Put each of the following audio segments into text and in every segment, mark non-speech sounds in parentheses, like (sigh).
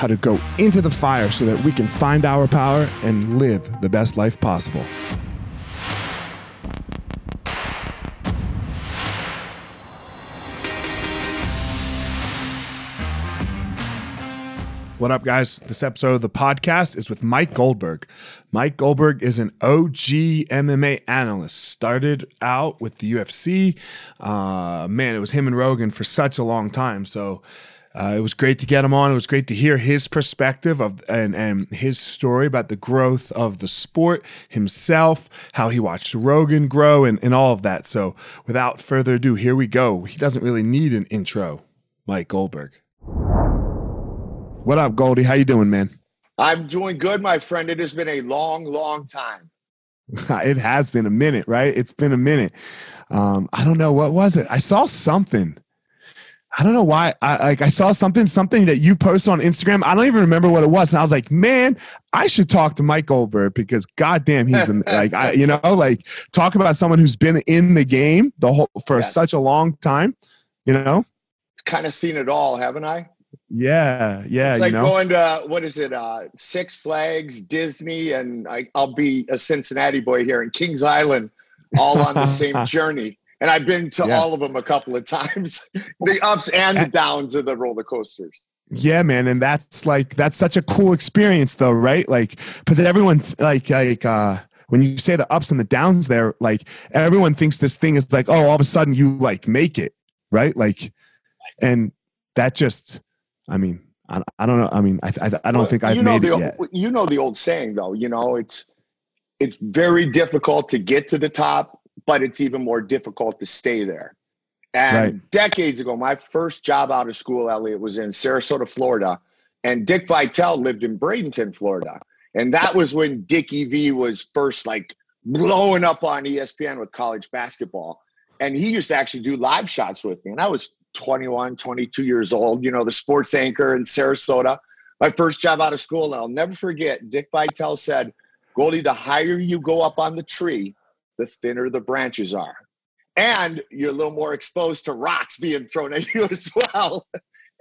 how to go into the fire so that we can find our power and live the best life possible. What up, guys? This episode of the podcast is with Mike Goldberg. Mike Goldberg is an OG MMA analyst. Started out with the UFC. Uh, man, it was him and Rogan for such a long time. So uh, it was great to get him on. It was great to hear his perspective of and, and his story about the growth of the sport himself, how he watched Rogan grow, and, and all of that. So, without further ado, here we go. He doesn't really need an intro, Mike Goldberg. What up, Goldie? How you doing, man? I'm doing good, my friend. It has been a long, long time. (laughs) it has been a minute, right? It's been a minute. Um, I don't know what was it. I saw something I don't know why. I like I saw something something that you posted on Instagram. I don't even remember what it was, and I was like, man, I should talk to Mike Goldberg because goddamn, he's (laughs) like I, you know, like talk about someone who's been in the game the whole for yes. such a long time. You know, kind of seen it all, haven't I? Yeah, yeah. It's like you know? going to what is it? Uh, Six Flags, Disney, and I, I'll be a Cincinnati boy here in Kings Island, all on the same (laughs) journey and I've been to yeah. all of them a couple of times. (laughs) the ups and the downs of the roller coasters. Yeah, man, and that's like that's such a cool experience, though, right? Like, because everyone like like uh when you say the ups and the downs, there, like everyone thinks this thing is like, oh, all of a sudden you like make it, right? Like, and that just, I mean, I, I don't know. I mean, I I, I don't well, think I've you know made the, it yet. You know the old saying, though. You know, it's it's very difficult to get to the top but it's even more difficult to stay there. And right. decades ago, my first job out of school, Elliot, was in Sarasota, Florida. And Dick Vitale lived in Bradenton, Florida. And that was when Dickie V was first like blowing up on ESPN with college basketball. And he used to actually do live shots with me. And I was 21, 22 years old, you know, the sports anchor in Sarasota. My first job out of school. And I'll never forget, Dick Vitale said, Goldie, the higher you go up on the tree, the thinner the branches are. And you're a little more exposed to rocks being thrown at (laughs) you as well.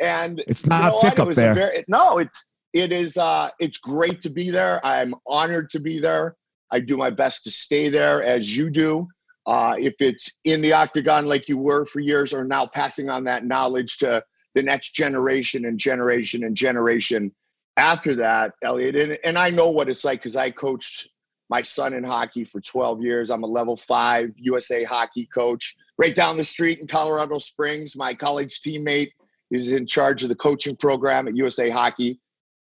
and it's not you know thick up there. Very, no, it's it is uh it's great to be there. I'm honored to be there. I do my best to stay there as you do. Uh, if it's in the octagon like you were for years, or now passing on that knowledge to the next generation and generation and generation after that, Elliot, and, and I know what it's like because I coached my son in hockey for 12 years. I'm a level five USA hockey coach right down the street in Colorado Springs. My college teammate is in charge of the coaching program at USA Hockey.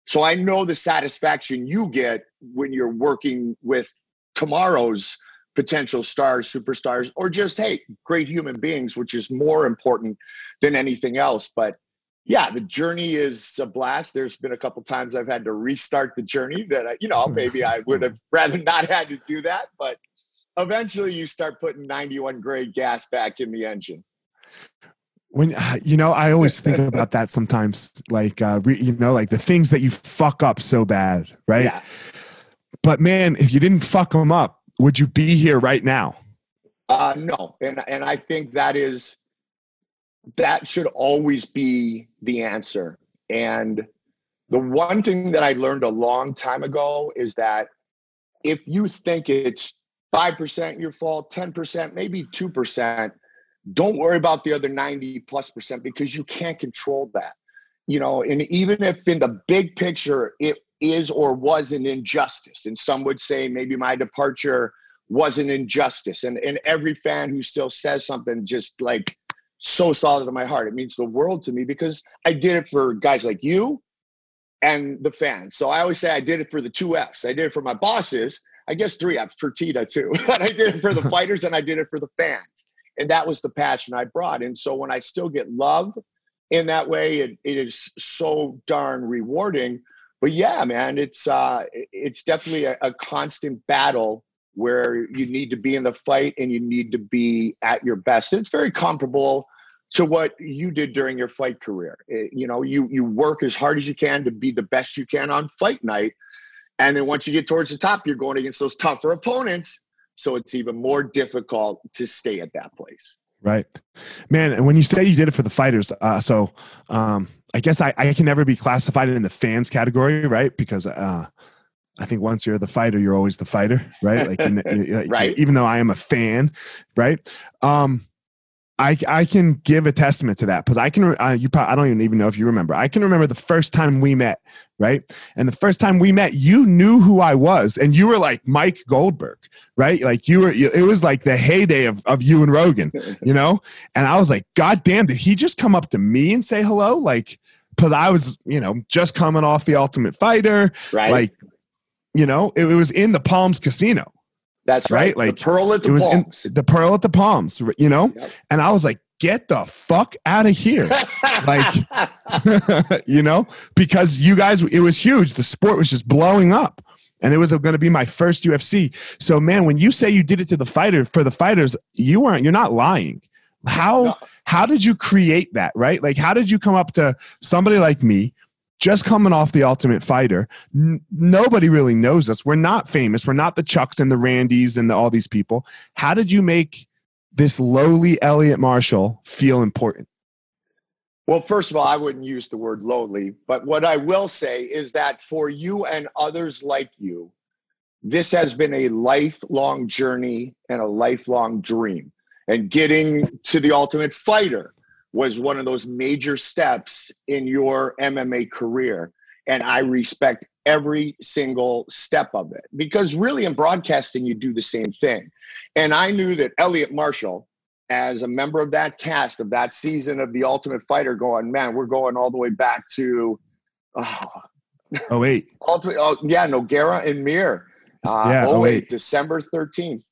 So I know the satisfaction you get when you're working with tomorrow's potential stars, superstars, or just, hey, great human beings, which is more important than anything else. But yeah, the journey is a blast. There's been a couple times I've had to restart the journey that I, you know, maybe I would have rather not had to do that, but eventually you start putting 91 grade gas back in the engine. When (sighs) you know, I always think (laughs) about that sometimes, like uh, re, you know, like the things that you fuck up so bad, right? Yeah. But man, if you didn't fuck them up, would you be here right now? Uh, no, and and I think that is that should always be the answer. And the one thing that I learned a long time ago is that if you think it's 5% your fault, 10%, maybe 2%, don't worry about the other 90 plus percent because you can't control that. You know, and even if in the big picture it is or was an injustice, and some would say maybe my departure was an injustice, and, and every fan who still says something just like so solid in my heart. It means the world to me because I did it for guys like you and the fans. So I always say I did it for the two F's. I did it for my bosses. I guess three F's for Tita too. (laughs) but I did it for the (laughs) fighters and I did it for the fans. And that was the passion I brought. And so when I still get love in that way, it, it is so darn rewarding. But yeah, man, it's uh, it's definitely a, a constant battle where you need to be in the fight and you need to be at your best. And it's very comparable to what you did during your fight career. It, you know, you you work as hard as you can to be the best you can on fight night, and then once you get towards the top, you're going against those tougher opponents. So it's even more difficult to stay at that place. Right, man. And when you say you did it for the fighters, uh, so um, I guess I, I can never be classified in the fans category, right? Because uh, I think once you're the fighter, you're always the fighter, right? Like, in, (laughs) right. Even though I am a fan, right? Um, I, I can give a testament to that because I can uh, you probably, I don't even know if you remember. I can remember the first time we met right? And the first time we met you knew who I was and you were like Mike Goldberg right? Like you were it was like the heyday of, of you and Rogan you know? And I was like god damn did he just come up to me and say hello? Like because I was you know just coming off the Ultimate Fighter right. like you know it, it was in the Palms Casino that's right. right. Like the pearl at the it was palms. In, the pearl at the palms, you know? Yep. And I was like, get the fuck out of here. (laughs) like, (laughs) you know, because you guys, it was huge. The sport was just blowing up. And it was going to be my first UFC. So, man, when you say you did it to the fighter for the fighters, you weren't, you're not lying. How, no. how did you create that, right? Like, how did you come up to somebody like me just coming off the Ultimate Fighter. N- nobody really knows us. We're not famous. We're not the Chucks and the Randys and the, all these people. How did you make this lowly Elliot Marshall feel important? Well, first of all, I wouldn't use the word lowly, but what I will say is that for you and others like you, this has been a lifelong journey and a lifelong dream. And getting to the Ultimate Fighter was one of those major steps in your MMA career. And I respect every single step of it because really in broadcasting, you do the same thing. And I knew that Elliot Marshall, as a member of that cast of that season of The Ultimate Fighter, going, man, we're going all the way back to. Oh, oh wait. (laughs) Ultimate, oh, yeah, Nogueira and Mir. Uh, yeah, oh, wait. December 13th.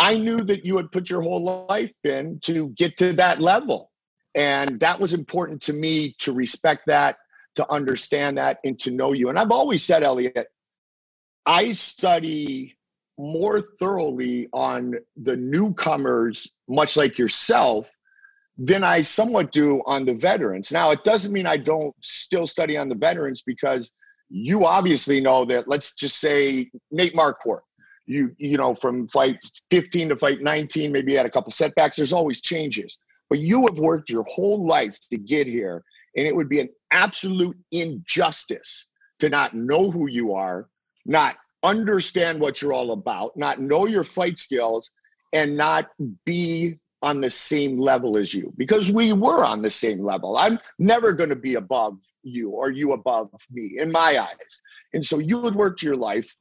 I knew that you had put your whole life in to get to that level. And that was important to me to respect that, to understand that, and to know you. And I've always said, Elliot, I study more thoroughly on the newcomers, much like yourself, than I somewhat do on the veterans. Now, it doesn't mean I don't still study on the veterans because you obviously know that, let's just say Nate Marquardt, you, you know, from fight 15 to fight 19, maybe you had a couple setbacks, there's always changes. But you have worked your whole life to get here, and it would be an absolute injustice to not know who you are, not understand what you're all about, not know your fight skills, and not be on the same level as you because we were on the same level. I'm never going to be above you or you above me in my eyes. And so you had worked your life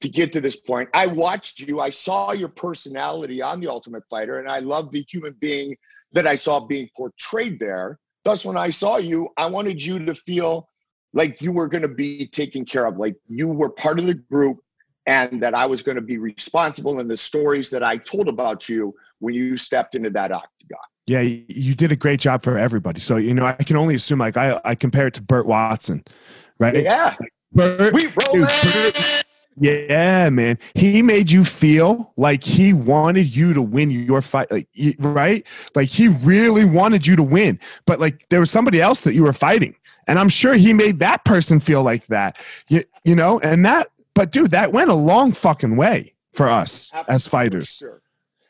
to get to this point. I watched you, I saw your personality on The Ultimate Fighter, and I love the human being that I saw being portrayed there. Thus, when I saw you, I wanted you to feel like you were going to be taken care of, like you were part of the group and that I was going to be responsible in the stories that I told about you when you stepped into that octagon. Yeah, you did a great job for everybody. So, you know, I can only assume like I, I compare it to Burt Watson, right? Yeah. Burt, we roll Burt, yeah, man. He made you feel like he wanted you to win your fight, like right? Like he really wanted you to win, but like there was somebody else that you were fighting, and I'm sure he made that person feel like that. You, you know, and that. But dude, that went a long fucking way for us Absolutely, as fighters, sure.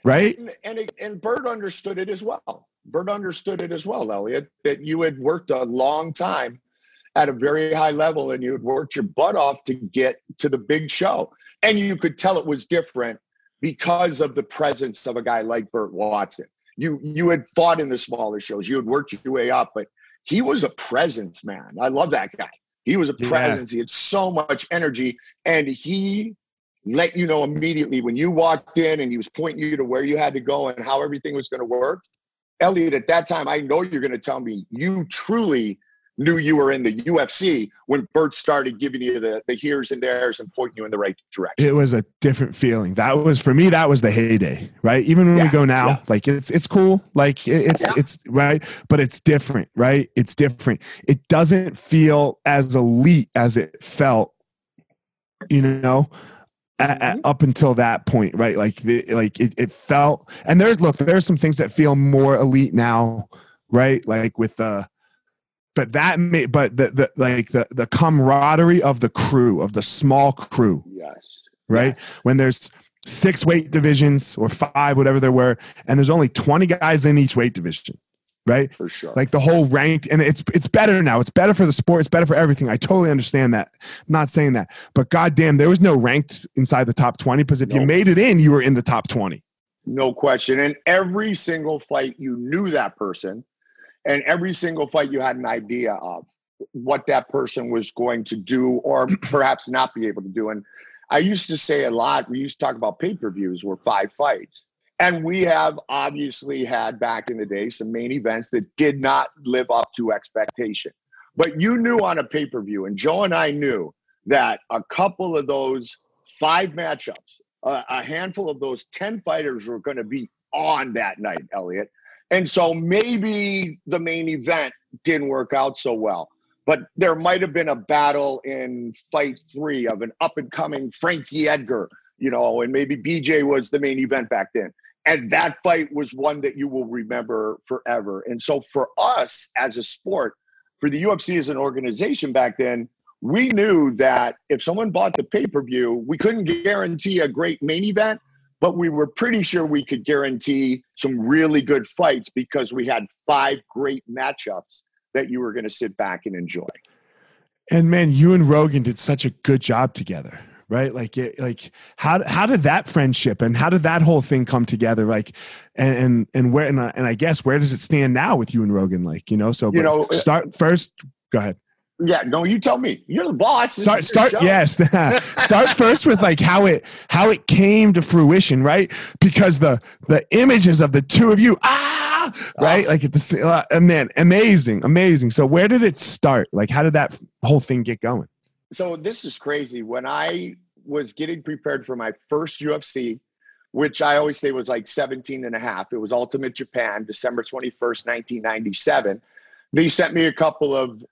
right? And and, it, and Burt understood it as well. Burt understood it as well, Elliot, that you had worked a long time at a very high level and you had worked your butt off to get to the big show. And you could tell it was different because of the presence of a guy like Burt Watson. You you had fought in the smaller shows, you had worked your way up, but he was a presence, man. I love that guy. He was a presence. Yeah. He had so much energy, and he let you know immediately when you walked in and he was pointing you to where you had to go and how everything was going to work. Elliot, at that time, I know you're going to tell me you truly knew you were in the UFC when Burt started giving you the, the here's and there's and pointing you in the right direction. It was a different feeling. That was for me, that was the heyday, right? Even when yeah, we go now, yeah. like it's it's cool. Like it's yeah. it's right, but it's different, right? It's different. It doesn't feel as elite as it felt, you know. Mm-hmm. up until that point, right? Like, the, like it, it felt, and there's look, there's some things that feel more elite now, right? Like with the, but that may but the, the like the the camaraderie of the crew of the small crew. Yes. Right? When there's six weight divisions or five whatever there were and there's only 20 guys in each weight division. Right? For sure. Like the whole ranked and it's it's better now. It's better for the sport. It's better for everything. I totally understand that. I'm not saying that. But goddamn there was no ranked inside the top 20 because if nope. you made it in you were in the top 20 no question. And every single fight you knew that person and every single fight you had an idea of what that person was going to do or (clears throat) perhaps not be able to do. And I used to say a lot, we used to talk about pay per views were five fights. And we have obviously had back in the day some main events that did not live up to expectation. But you knew on a pay per view, and Joe and I knew that a couple of those five matchups, uh, a handful of those 10 fighters were going to be on that night, Elliot. And so maybe the main event didn't work out so well. But there might have been a battle in fight three of an up and coming Frankie Edgar, you know, and maybe BJ was the main event back then. And that fight was one that you will remember forever. And so for us as a sport, for the UFC as an organization back then, we knew that if someone bought the pay per view, we couldn't guarantee a great main event, but we were pretty sure we could guarantee some really good fights because we had five great matchups that you were going to sit back and enjoy. And man, you and Rogan did such a good job together, right? Like, it, like how how did that friendship and how did that whole thing come together? Like, and and, and where and, and I guess where does it stand now with you and Rogan? Like, you know, so you know, start first. Go ahead. Yeah, no, you tell me. You're the boss. This start, start. Yes, (laughs) start first with like how it how it came to fruition, right? Because the the images of the two of you, ah, right, oh. like at the uh, man, amazing, amazing. So where did it start? Like, how did that whole thing get going? So this is crazy. When I was getting prepared for my first UFC, which I always say was like 17 and a half. It was Ultimate Japan, December 21st, 1997 they sent me a couple of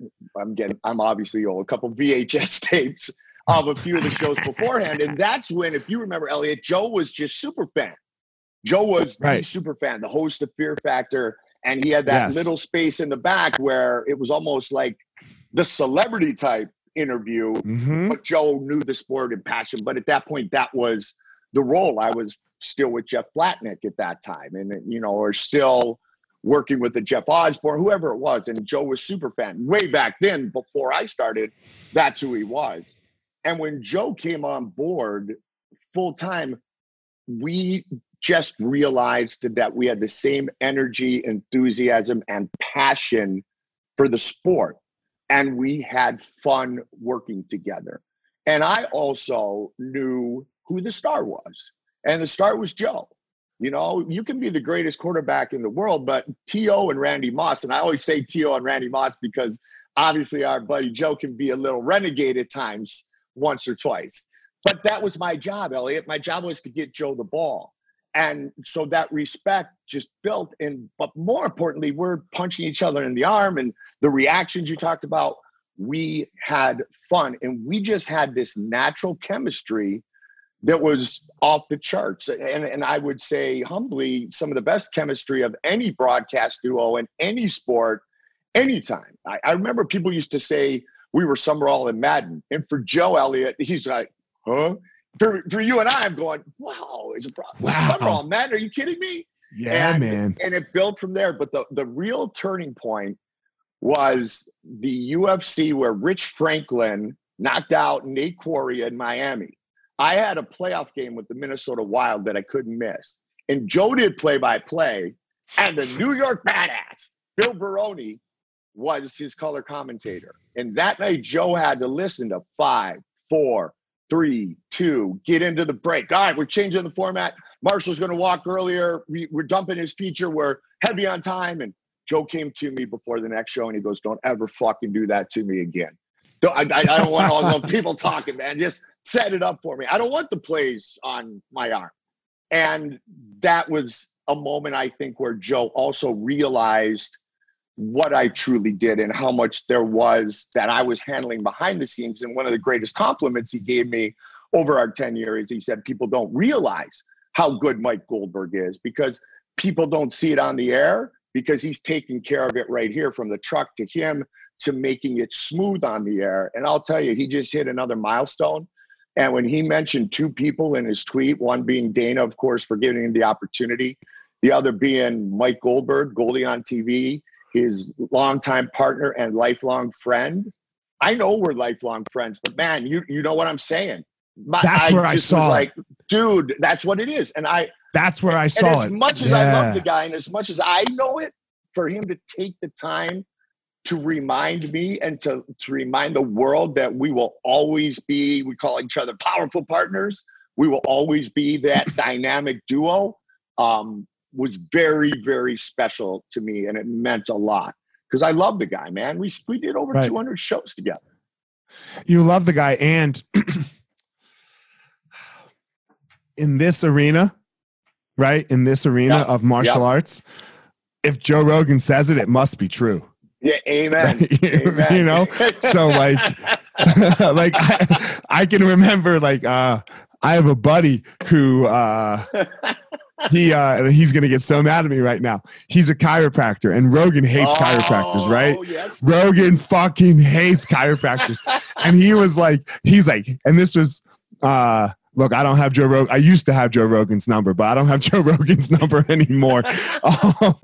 i'm getting i'm obviously old a couple vhs (laughs) tapes of a few of the shows beforehand and that's when if you remember elliot joe was just super fan joe was right. the super fan the host of fear factor and he had that yes. little space in the back where it was almost like the celebrity type interview mm-hmm. but joe knew the sport and passion but at that point that was the role i was still with jeff Blatnick at that time and you know or still working with the Jeff Osborne, whoever it was. And Joe was super fan way back then before I started. That's who he was. And when Joe came on board full time, we just realized that we had the same energy, enthusiasm, and passion for the sport. And we had fun working together. And I also knew who the star was. And the star was Joe. You know, you can be the greatest quarterback in the world, but T.O. and Randy Moss, and I always say T.O. and Randy Moss because obviously our buddy Joe can be a little renegade at times once or twice. But that was my job, Elliot. My job was to get Joe the ball. And so that respect just built. And but more importantly, we're punching each other in the arm and the reactions you talked about. We had fun and we just had this natural chemistry that was off the charts. And, and I would say humbly, some of the best chemistry of any broadcast duo in any sport, anytime. I, I remember people used to say we were Summerall and Madden. And for Joe Elliot, he's like, huh? For, for you and I, I'm going, wow, it's a problem. Wow. Summerall Madden, are you kidding me? Yeah, and, man. And it built from there. But the, the real turning point was the UFC where Rich Franklin knocked out Nate Quarry in Miami. I had a playoff game with the Minnesota Wild that I couldn't miss. And Joe did play by play, and the New York badass, Bill Baroni, was his color commentator. And that night, Joe had to listen to five, four, three, two, get into the break. All right, we're changing the format. Marshall's going to walk earlier. We, are dumping his feature. We're heavy on time. And Joe came to me before the next show and he goes, Don't ever fucking do that to me again. Don't, I, I don't want all those (laughs) people talking, man. Just set it up for me. I don't want the plays on my arm. And that was a moment I think where Joe also realized what I truly did and how much there was that I was handling behind the scenes. And one of the greatest compliments he gave me over our 10 years, he said, People don't realize how good Mike Goldberg is because people don't see it on the air because he's taking care of it right here from the truck to him to making it smooth on the air. And I'll tell you, he just hit another milestone. And when he mentioned two people in his tweet, one being Dana, of course, for giving him the opportunity, the other being Mike Goldberg, Goldie on TV, his longtime partner and lifelong friend. I know we're lifelong friends, but man, you you know what I'm saying. My, that's I where I saw. like, dude, that's what it is, and I. That's where I saw and as it. As much as yeah. I love the guy, and as much as I know it, for him to take the time to remind me and to, to remind the world that we will always be, we call each other powerful partners. We will always be that (laughs) dynamic duo. Um, was very, very special to me, and it meant a lot because I love the guy, man. We we did over right. 200 shows together. You love the guy, and (clears throat) in this arena, right? In this arena of martial arts, if Joe Rogan says it, it must be true. Yeah, amen. (laughs) amen. (laughs) you know, so like, (laughs) like I, I, can remember like uh, I have a buddy who uh, he uh, he's gonna get so mad at me right now. He's a chiropractor, and Rogan hates oh, chiropractors, right? Yes. Rogan fucking hates chiropractors, and he was like, he's like, and this was. uh look, I don't have Joe Rogan. I used to have Joe Rogan's number, but I don't have Joe Rogan's number anymore. um,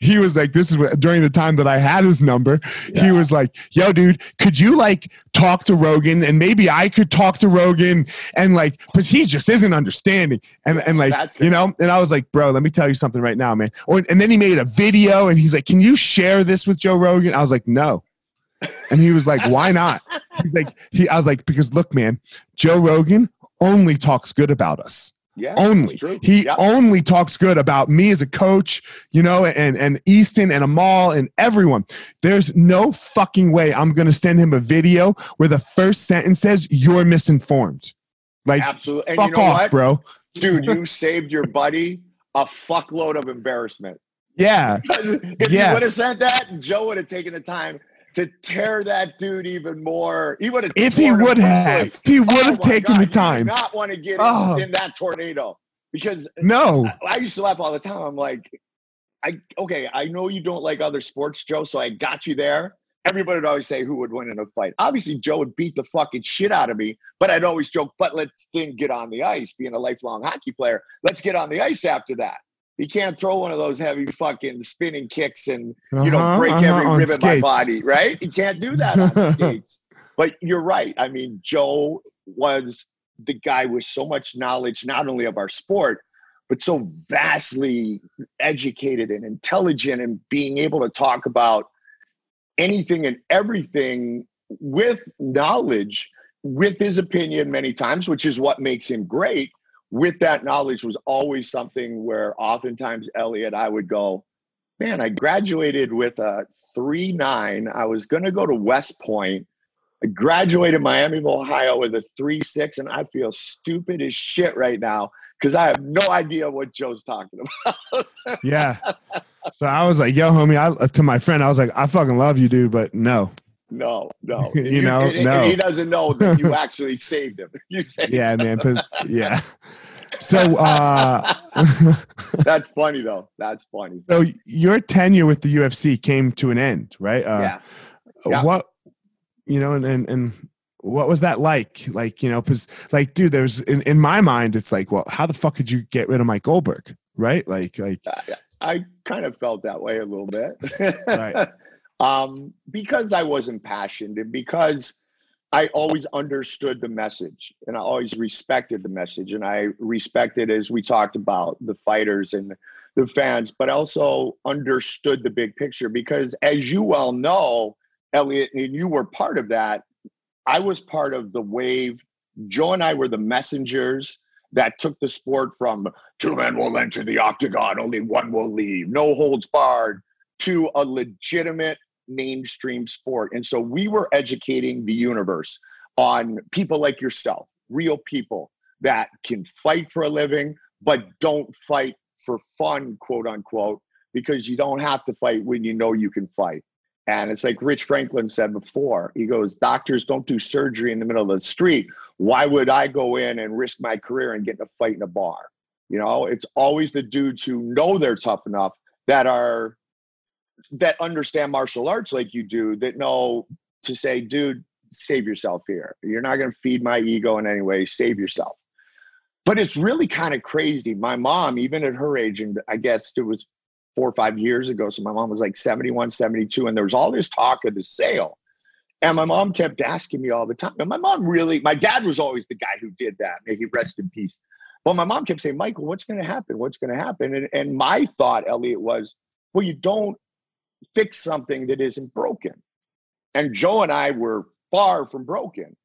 he was like, this is what, during the time that I had his number. Yeah. He was like, yo, dude, could you like talk to Rogan and maybe I could talk to Rogan and like, because he just isn't understanding. And, and like, That's you know, and I was like, bro, let me tell you something right now, man. Or, and then he made a video and he's like, can you share this with Joe Rogan? I was like, no. And he was like, why not? He's like, he, I was like, because look, man, Joe Rogan only talks good about us. Yeah, only he only talks good about me as a coach, you know, and and Easton and Amal and everyone. There's no fucking way I'm gonna send him a video where the first sentence says you're misinformed. Like, absolutely, and fuck you know off, what? bro. Dude, you (laughs) saved your buddy a fuckload of embarrassment. Yeah, if yeah. you would have said that, Joe would have taken the time to tear that dude even more. He would have. If he would have, he would have oh taken God, the time. not want to get oh. in, in, that tornado because no, I, I, used to laugh all the time. I'm like, I okay, I know you don't like other sports, Joe, so I got you there. Everybody would always say who would win in a fight. Obviously, Joe would beat the fucking shit out of me, but I'd always joke, but let's then get on the ice. Being a lifelong hockey player, let's get on the ice after that. He can't throw one of those heavy fucking spinning kicks and you uh-huh, know break uh-huh, every rib in my body, right? He can't do that on (laughs) skates. But you're right. I mean, Joe was the guy with so much knowledge, not only of our sport, but so vastly educated and intelligent and being able to talk about anything and everything with knowledge with his opinion many times which is what makes him great with that knowledge was always something where oftentimes elliot i would go man i graduated with a 3-9 i was going to go to west point I graduated Miami of Ohio with a 3-6 and I feel stupid as shit right now because I have no idea what Joe's talking (laughs) about. yeah. So I was like, yo, homie, I, to my friend, I was like, I fucking love you, dude, but no. No, no. (laughs) you, you know, and, no. And he doesn't know that you actually saved him. (laughs) You saved yeah, him. man. Yeah. (laughs) So uh that's funny though. That's funny. So your tenure with the UFC came to an end, right? Uh, yeah. yeah. What you know, and and and what was that like? Like, you know, because like, dude, there's in, in my mind, it's like, well, how the fuck could you get rid of Mike Goldberg? Right? Like, like I, I kind of felt that way a little bit. right. Um, because I wasn't passionate and because I always understood the message and I always respected the message. And I respected, as we talked about, the fighters and the fans, but also understood the big picture because, as you well know, Elliot, and you were part of that, I was part of the wave. Joe and I were the messengers that took the sport from two men will enter the octagon, only one will leave, no holds barred, to a legitimate mainstream sport. And so we were educating the universe on people like yourself, real people that can fight for a living, but don't fight for fun, quote unquote, because you don't have to fight when you know you can fight. And it's like Rich Franklin said before. He goes, Doctors don't do surgery in the middle of the street. Why would I go in and risk my career and get in a fight in a bar? You know, it's always the dudes who know they're tough enough that are that understand martial arts like you do that know to say, dude, save yourself here. You're not going to feed my ego in any way. Save yourself. But it's really kind of crazy. My mom, even at her age, and I guess it was four or five years ago. So my mom was like 71, 72, and there was all this talk of the sale. And my mom kept asking me all the time. And my mom really, my dad was always the guy who did that. May he rest in peace. But my mom kept saying, Michael, what's going to happen? What's going to happen? And, and my thought, Elliot, was, well, you don't fix something that isn't broken. And Joe and I were far from broken.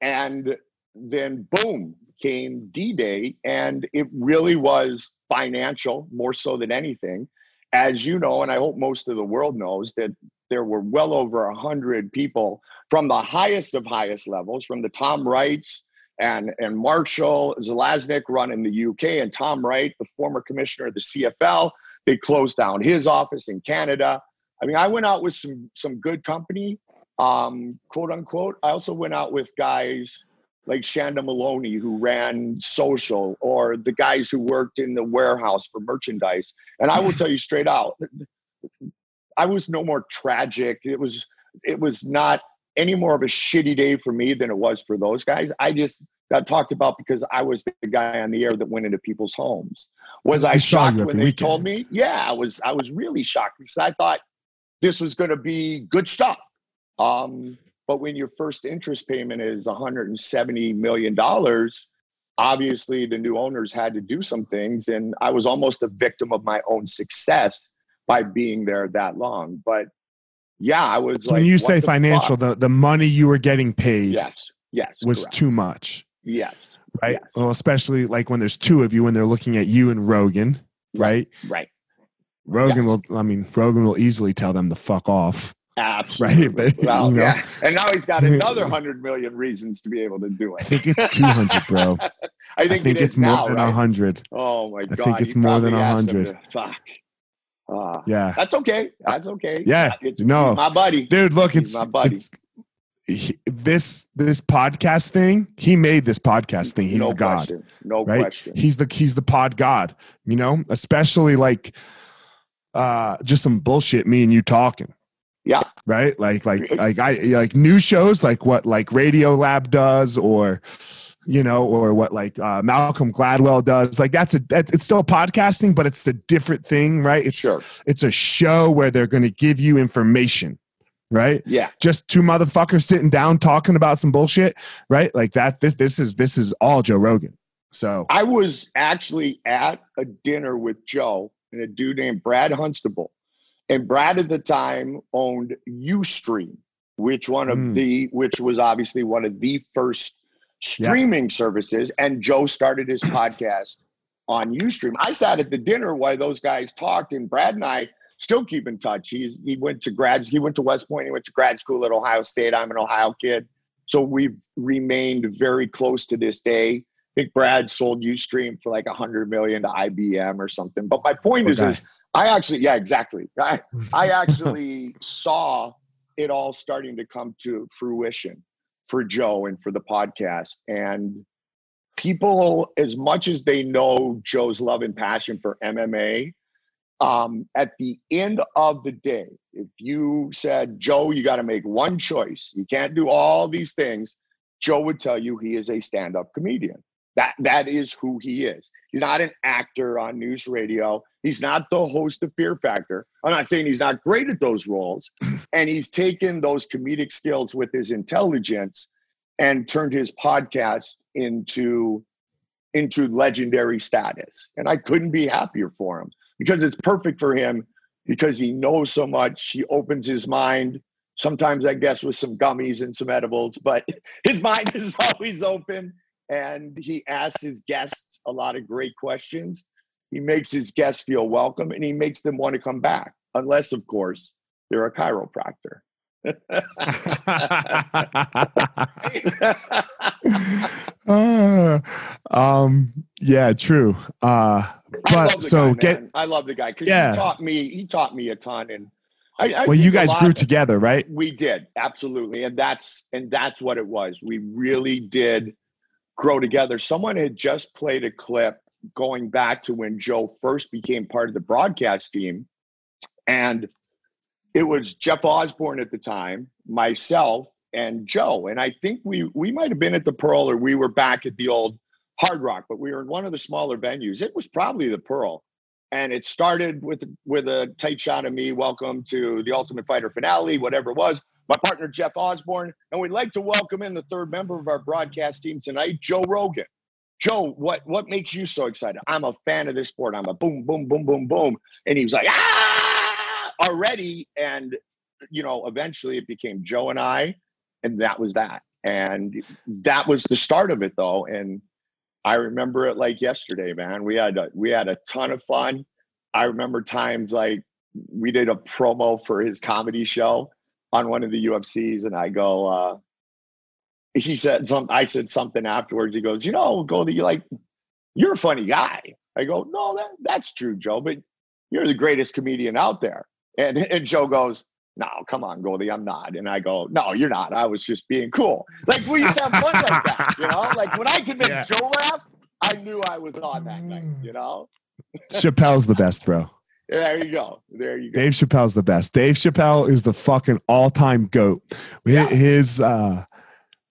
And then, boom, came D Day. And it really was financial more so than anything as you know, and I hope most of the world knows, that there were well over a hundred people from the highest of highest levels, from the Tom Wrights and and Marshall Zelaznick run in the UK, and Tom Wright, the former commissioner of the CFL, they closed down his office in Canada. I mean, I went out with some some good company, um, quote unquote. I also went out with guys like Shanda Maloney, who ran social, or the guys who worked in the warehouse for merchandise. And I will (laughs) tell you straight out, I was no more tragic. It was it was not any more of a shitty day for me than it was for those guys. I just got talked about because I was the guy on the air that went into people's homes. Was I shocked when they weekend. told me? Yeah, I was. I was really shocked because I thought this was going to be good stuff. Um, but when your first interest payment is 170 million dollars, obviously the new owners had to do some things, and I was almost a victim of my own success by being there that long. But yeah, I was. Like, when you say the financial, the the money you were getting paid, yes, yes, was correct. too much. Yes, right. Yes. Well, especially like when there's two of you and they're looking at you and Rogan, right? Right. Rogan will. I mean, Rogan will easily tell them to fuck off. Absolutely. (laughs) Right. But, well, you know. yeah. And now he's got another (laughs) hundred million reasons to be able to do it. I think it's two hundred, bro. (laughs) I think, I think it it's more than a right? hundred. Oh my god! I think it's more than a hundred. Fuck. Uh, yeah. That's okay. That's okay. Yeah. It's, no, my buddy, dude. Look, he's it's my buddy. It's, he, this this podcast thing he made this podcast thing he's no the god question. no right question he's the he's the pod god you know especially like uh just some bullshit me and you talking. Yeah. Right? Like like like i like new shows like what like Radiolab does or you know or what like uh, malcolm gladwell does. Like that's a that's, it's still podcasting but it's a different thing right? It's sure. it's a show where they're going to give you information right? Yeah. Just two motherfuckers sitting down talking about some bullshit right? Like that this this is this is all joe rogan. So I was actually at a dinner with Joe and a dude named Brad Hunstable. And Brad at the time owned Ustream, which one of Mm. the which was obviously one of the first streaming services. And Joe started his (clears throat) podcast on Ustream. I sat at the dinner while those guys talked, and Brad and I still keep in touch. He's he went to grad he went to West Point, he went to grad school at Ohio State. I'm an Ohio kid. So we've remained very close to this day. I think Brad sold Ustream for like a hundred million to IBM or something. But my point is, is I actually, yeah, exactly. I, (laughs) I actually saw it all starting to come to fruition for Joe and for the podcast. And people, as much as they know Joe's love and passion for MMA, um, at the end of the day, if you said, Joe, you got to make one choice, you can't do all these things, Joe would tell you he is a stand up comedian. That, that is who he is. He's not an actor on NewsRadio. He's not the host of Fear Factor. I'm not saying he's not great at those roles. (laughs) And he's taken those comedic skills with his intelligence and turned his podcast into into legendary status. And I couldn't be happier for him because it's perfect for him because he knows so much. He opens his mind. Sometimes I guess with some gummies and some edibles, but (laughs) his mind is always open and he asks his guests a lot of great questions. He makes his guests feel welcome and he makes them want to come back, unless, of course, they're a chiropractor. Uh, (laughs) um, yeah, true. Uh, but so guy, get man. I love the guy because Yeah. he taught me. He taught me a ton, and I, I well, you guys grew together, right? We did absolutely, and that's and that's what it was. We really did grow together. Someone had just played a clip going back to when Joe first became part of the broadcast team, and it was Jeff Osborne at the time, myself, and Joe. And I think we we might have been at the Pearl or we were back at the old Hard Rock, but we were in one of the smaller venues. It was probably the Pearl. And it started with with a tight shot of me. Welcome to the Ultimate Fighter finale, whatever it was. My partner Jeff Osborne, and we'd like to welcome in the third member of our broadcast team tonight, Joe Rogan. Joe, what what makes you so excited? I'm a fan of this sport. I'm a boom, boom, boom, boom, boom. And he was like, ah, already. And you know, eventually it became Joe and I, and that was that. And that was the start of it, though. And I remember it like yesterday, man. We had a, we had a ton of fun. I remember times like we did a promo for his comedy show on one of the UFCs, and I go, uh, he said some. I said something afterwards. He goes, you know, Goldie, you like, you're a funny guy. I go, no, that that's true, Joe, but you're the greatest comedian out there. And (laughs) and Joe goes, no, come on, Goldie, I'm not. And I go, no, you're not. I was just being cool. Like we used to have fun like that, you know. Like when I could make Yeah. Joe laugh, I knew I was on that night, you know. Chappelle's the best, bro. There you go. There you go. Dave Chappelle's the best. Dave Chappelle is the fucking all-time goat. Yeah. His uh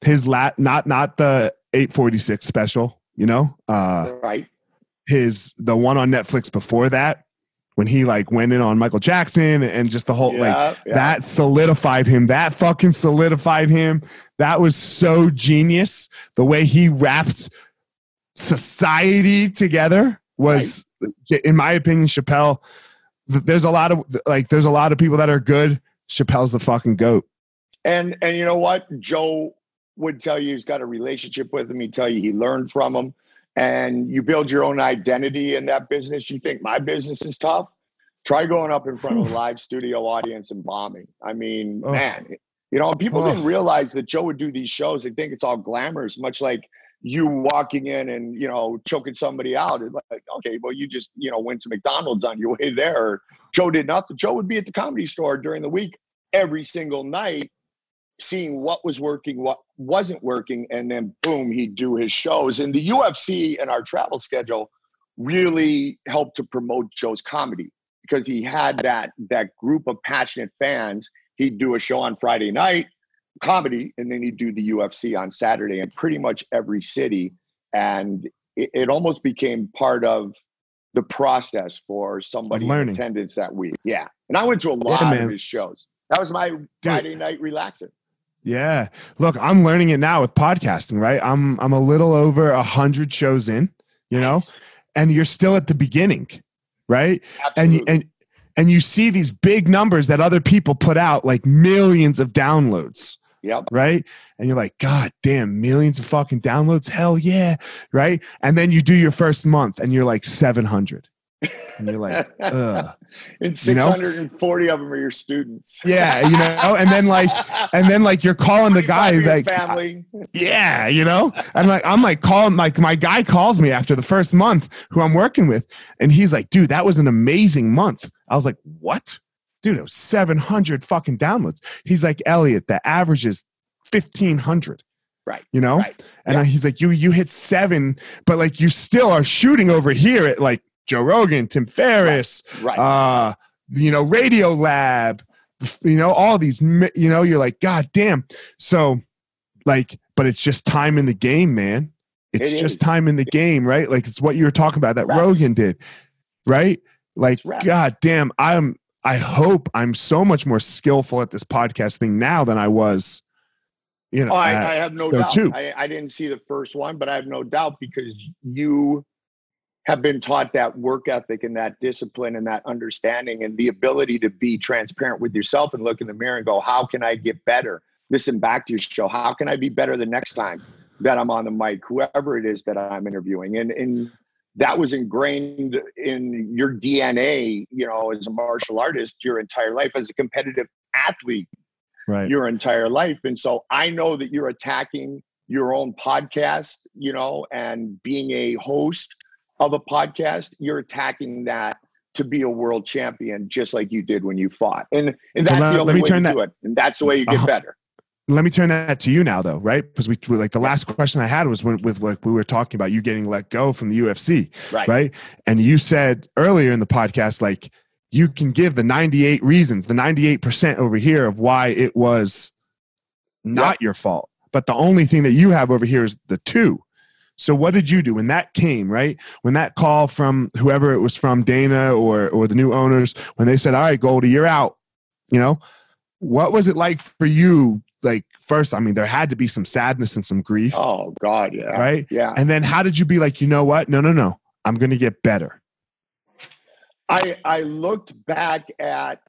his lat not not the 846 special, you know? Uh right. his the one on Netflix before that when he like went in on Michael Jackson and just the whole like Yeah, yeah. that solidified him. That fucking solidified him. That was so genius. The way he wrapped society together was, in my opinion, Chappelle. There's a lot of like, there's a lot of people that are good. Chappelle's the fucking goat. And and you know what? Joe would tell you he's got a relationship with him. He'd tell you he learned from him. And you build your own identity in that business. You think my business is tough? Try going up in front of a live studio audience and bombing. I mean, Ugh. man, you know, people didn't realize that Joe would do these shows. They think it's all glamorous, much like you walking in and you know choking somebody out. It's like, okay, well, you just you know went to McDonald's on your way there. Joe did nothing. Joe would be at the comedy store during the week every single night seeing what was working, what wasn't working, and then boom, he'd do his shows. And the UFC and our travel schedule really helped to promote Joe's comedy because he had that that group of passionate fans. He'd do a show on Friday night, comedy, and then he'd do the UFC on Saturday in pretty much every city. And it, it almost became part of the process for somebody in attendance that week. Yeah. And I went to a lot of his shows. That was my Friday night relaxing. Yeah. Look, I'm learning it now with podcasting, right? I'm I'm a little over a hundred shows in, you know, and you're still at the beginning, right? Absolutely. And and and you see these big numbers that other people put out, like millions of downloads. Yep. Right. And you're like, God damn, millions of fucking downloads. Hell yeah. Right. And then you do your first month and you're like 700 and you're like, Ugh. (laughs) and 640 you know? of them are your students. Yeah, you know, and then like, (laughs) and then like you're calling the guy like, family. yeah, you know, and like I'm like calling like my guy calls me after the first month who I'm working with, and he's like, dude, that was an amazing month. I was like, what? Dude, it was 700 fucking downloads. He's like, Elliot, the average is 1500 right you know right. and yeah. he's like you you hit seven but like you still are shooting over here at like Joe Rogan, Tim Ferriss, right. Uh, you know, Radiolab, you know, all these, you know, you're like, God damn. So, like, but it's just time in the game, man. It's it just is. time in the game, right? Like, it's what you were talking about that Reps. Rogan did, right? Like, God damn, I'm, I hope I'm so much more skillful at this podcast thing now than I was. You know, oh, I, I, have no doubt. I, I didn't see the first one, but I have no doubt because you have been taught that work ethic and that discipline and that understanding and the ability to be transparent with yourself and look in the mirror and go, how can I get better? Listen back to your show. How can I be better the next time that I'm on the mic, whoever it is that I'm interviewing? And, and that was ingrained in your DNA, you know, as a martial artist, your entire life, as a competitive athlete, right. your entire life. And so I know that you're attacking your own podcast, you know, and being a host of a podcast, you're attacking that to be a world champion, just like you did when you fought. And, and that's so let, the only way to that, do it. And that's the way you get uh, better. Let me turn that to you now, though, right? Because we like the last question I had was when, with like we were talking about you getting let go from the UFC, right? Right, and you said earlier in the podcast like you can give the 98 reasons, the 98% over here of why it was not yep. your fault. But the only thing that you have over here is the two. So what did you do when that came, right? When that call from whoever it was from, Dana or or the new owners, when they said, "All right, Goldie, you're out," you know, what was it like for you? Like first, I mean, there had to be some sadness and some grief. Oh God, yeah, right, yeah. And then how did you be like, you know what? No, no, no, I'm going to get better. I I looked back at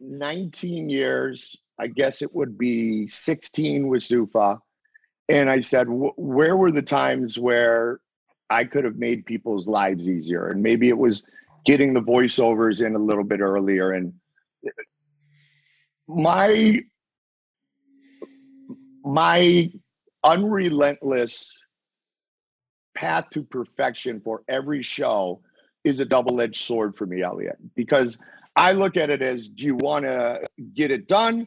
19 years. I guess it would be 16 with Zuffa and I said, where were the times where I could have made people's lives easier? And maybe it was getting the voiceovers in a little bit earlier. And uh, my my unrelentless path to perfection for every show is a double-edged sword for me, Elliot, because I look at it as do you want to get it done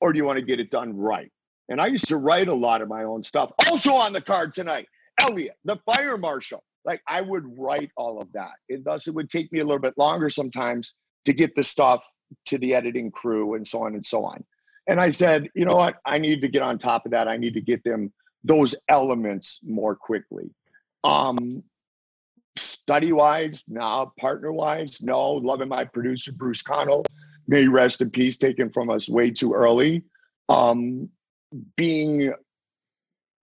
or do you want to get it done right? And I used to write a lot of my own stuff. Also on the card tonight, Elliot, the fire marshal. Like I would write all of that. And thus it would take me a little bit longer sometimes to get the stuff to the editing crew and so on and so on. And I said, you know what? I need to get on top of that. I need to get them those elements more quickly. Um, study wise, no. Partner wise, no. Loving my producer, Bruce Connal. May rest in peace, taken from us way too early. Um, being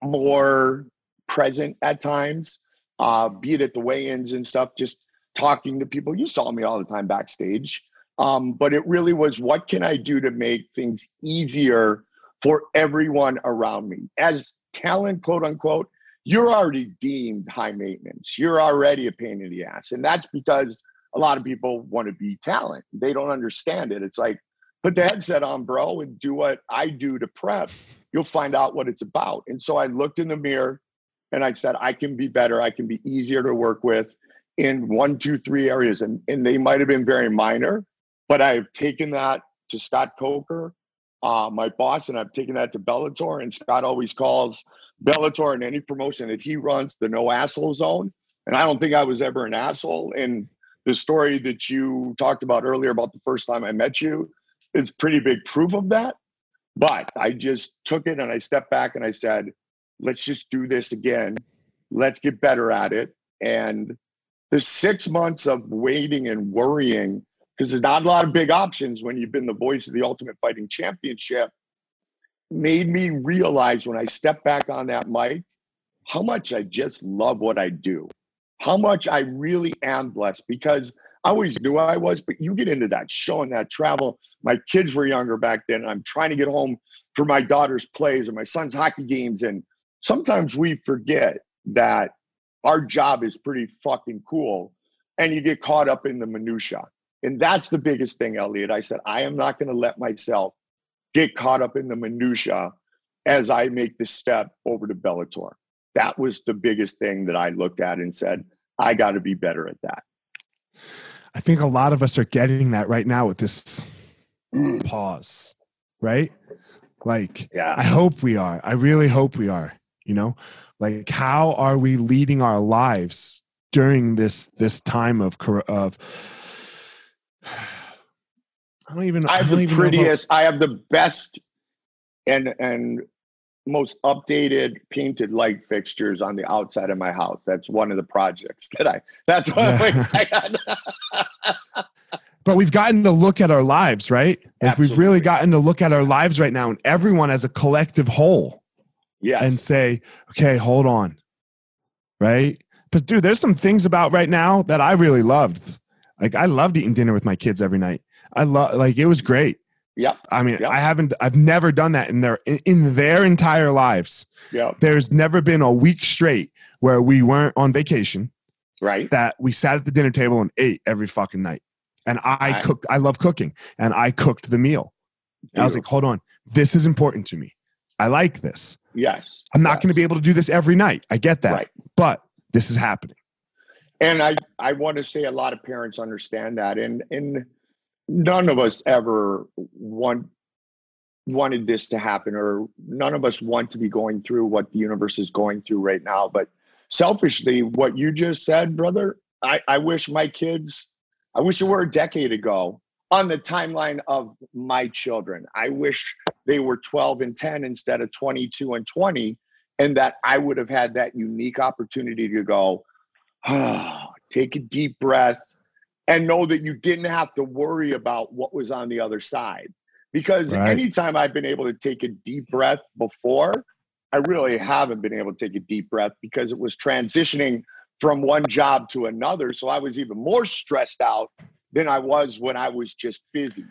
more present at times, uh, be it at the weigh-ins and stuff, just talking to people. You saw me all the time backstage. Um, but it really was what can I do to make things easier for everyone around me? As talent, quote unquote, you're already deemed high maintenance. You're already a pain in the ass. And that's because a lot of people want to be talent. They don't understand it. It's like, put the headset on, bro, and do what I do to prep you'll find out what it's about. And so I looked in the mirror and I said, I can be better. I can be easier to work with in one, two, three areas. And, and they might have been very minor, but I've taken that to Scott Coker, uh, my boss, and I've taken that to Bellator. And Scott always calls Bellator and any promotion that he runs the no asshole zone. And I don't think I was ever an asshole. And the story that you talked about earlier about the first time I met you is pretty big proof of that. But I just took it and I stepped back and I said, let's just do this again. Let's get better at it. And the six months of waiting and worrying, because there's not a lot of big options when you've been the voice of the Ultimate Fighting Championship. made me realize when I stepped back on that mic how much I just love what I do, how much I really am blessed because I always knew I was, but you get into that show and that travel. My kids were younger back then. I'm trying to get home for my daughter's plays and my son's hockey games. And sometimes we forget that our job is pretty fucking cool and you get caught up in the minutia. And that's the biggest thing, Elliot. I said, I am not going to let myself get caught up in the minutia as I make the step over to Bellator. That was the biggest thing that I looked at and said, I got to be better at that. I think a lot of us are getting that right now with this mm. pause, right? Like, yeah. I hope we are. I really hope we are. You know, like how are we leading our lives during this this time of of I don't even. I have I the prettiest. I have the best and and most updated painted light fixtures on the outside of my house. That's one of the projects that I. That's one yeah. I (laughs) but we've gotten to look at our lives, right? Like we've really gotten to look at our lives right now, and everyone as a collective whole. Yeah. And say, okay, hold on, right? But dude, there's some things about right now that I really loved. Like I loved eating dinner with my kids every night. I love like it was great. Yep. I mean, yep. I haven't, I've never done that in their in their entire lives. Yeah. There's never been a week straight where we weren't on vacation. Right. That we sat at the dinner table and ate every fucking night. And I right. cooked. I love cooking, and I cooked the meal. I was like, hold on, this is important to me. I like this. Yes. I'm not yes. going to be able to do this every night. I get that. Right. But this is happening. And I, I want to say a lot of parents understand that. And, and none of us ever want wanted this to happen or none of us want to be going through what the universe is going through right now but selfishly what you just said brother i, I wish my kids i wish it were a decade ago on the timeline of my children i wish they were 12 and 10 instead of 22 and 20 and that i would have had that unique opportunity to go (sighs) take a deep breath and know that you didn't have to worry about what was on the other side. Because right. anytime I've been able to take a deep breath before, I really haven't been able to take a deep breath because it was transitioning from one job to another. So I was even more stressed out than I was when I was just busy.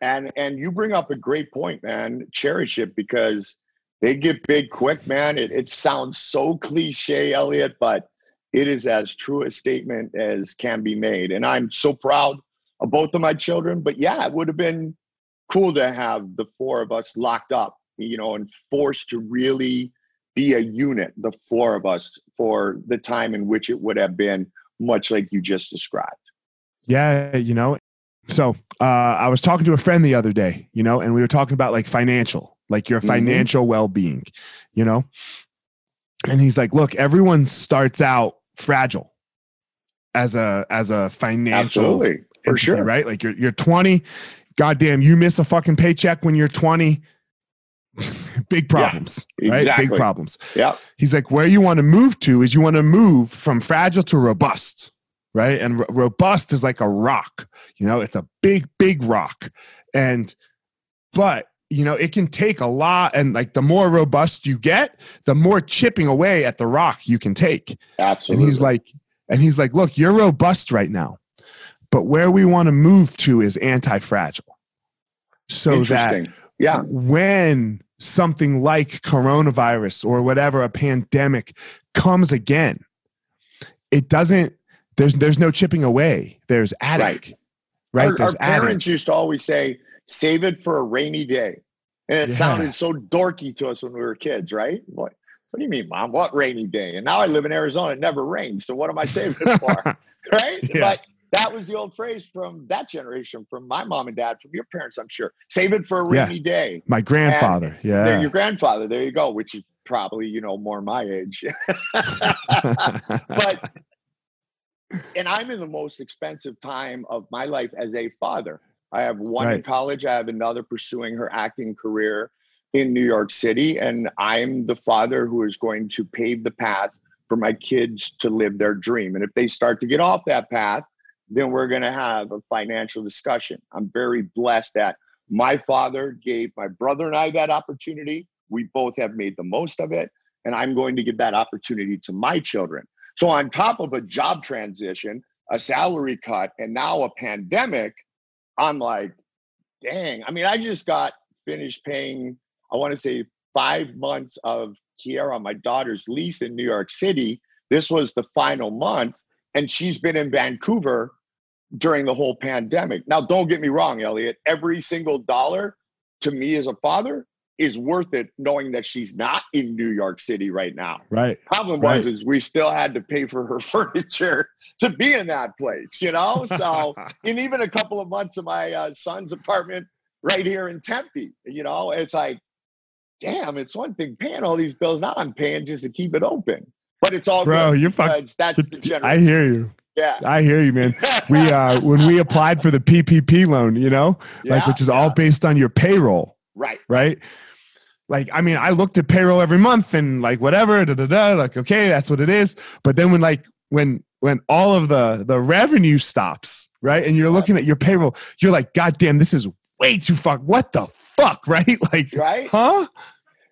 And and you bring up a great point, man. Cherish it because they get big quick, man. It, it sounds so cliche, Elliot, but it is as true a statement as can be made. And I'm so proud of both of my children. But yeah, it would have been cool to have the four of us locked up, you know, and forced to really be a unit, the four of us, for the time in which it would have been, much like you just described. Yeah, you know. So uh, I was talking to a friend the other day, you know, and we were talking about like financial, like your mm-hmm. financial mm-hmm. well being, you know. And he's like, look, everyone starts out fragile as a as a financial Absolutely. for entity, sure. right? Like you're you're 20 goddamn you miss a fucking paycheck when you're 20 (laughs) big problems yeah, right exactly. big problems. Yeah. He's like where you want to move to is you want to move from fragile to robust right? And robust is like a rock you know? It's a big big rock. And but you know it can take a lot and like the more robust you get the more chipping away at the rock you can take. Absolutely and he's like and he's like look you're robust right now but where we want to move to is anti-fragile. So that yeah. when something like coronavirus or whatever a pandemic comes again it doesn't there's there's no chipping away. There's adding right, right? Our, there's our parents used to always say save it for a rainy day. And it yeah. sounded so dorky to us when we were kids, right? What, what do you mean, mom? What rainy day? And now I live in Arizona. It never rains. So what am I saving it for? (laughs) right? Yeah. But that was the old phrase from that generation, from my mom and dad, from your parents, I'm sure. Save it for a rainy yeah. day. My grandfather. And yeah. Your grandfather. There you go, which is probably, you know, more my age. (laughs) but, (laughs) and I'm in the most expensive time of my life as a father. I have one right. in college. I have another pursuing her acting career in New York City. And I'm the father who is going to pave the path for my kids to live their dream. And if they start to get off that path, then we're going to have a financial discussion. I'm very blessed that My father gave my brother and I that opportunity. We both have made the most of it. And I'm going to give that opportunity to my children. So, on top of a job transition, a salary cut, and now a pandemic, I'm like, dang. I mean, I just got finished paying, I want to say, five months of on my daughter's lease in New York City. This was the final month, and she's been in Vancouver during the whole pandemic. Now, don't get me wrong, Elliot. Every single dollar to me as a father is worth it knowing that she's not in New York City right now. Right. Problem right. was is we still had to pay for her (laughs) furniture to be in that place, you know? So (laughs) in even a couple of months of my uh, son's apartment right here in Tempe, you know, it's like, damn, it's one thing paying all these bills. Now I'm paying just to keep it open. But it's all Bro, you're fucking that's the general. I hear you. Yeah. I hear you, man. We (laughs) uh when we applied for the PPP loan, you know, Yeah, like which is yeah. all based on your payroll, right. right? Like, I mean, I looked at payroll every month and like whatever, da da da, like okay, that's what it is. But then when like when when all of the the revenue stops, right, and you're looking at your payroll, you're like, God damn, this is way too fuck. What the fuck, (laughs) right? Like, Right. huh?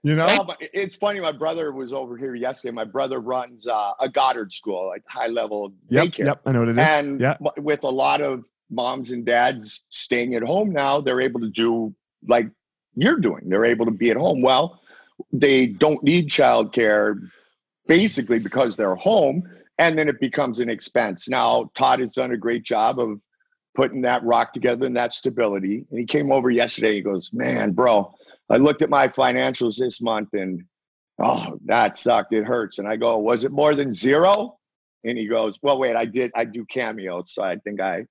You know? Well, it's funny. My brother was over here yesterday. My brother runs uh, a Goddard school, like high level Yep, daycare. yep, I know what it is. And w- with a lot of moms and dads staying at home now, they're able to do like you're doing. They're able to be at home. Well, they don't need childcare basically because they're home, and then it becomes an expense. Now, Todd has done a great job of putting that rock together and that stability. And he came over yesterday. He goes, "Man, bro, I looked at my financials this month and." Oh, that sucked. It hurts. And I go, was it more than zero? And he goes, Well, wait, I did, I do cameos. So I think I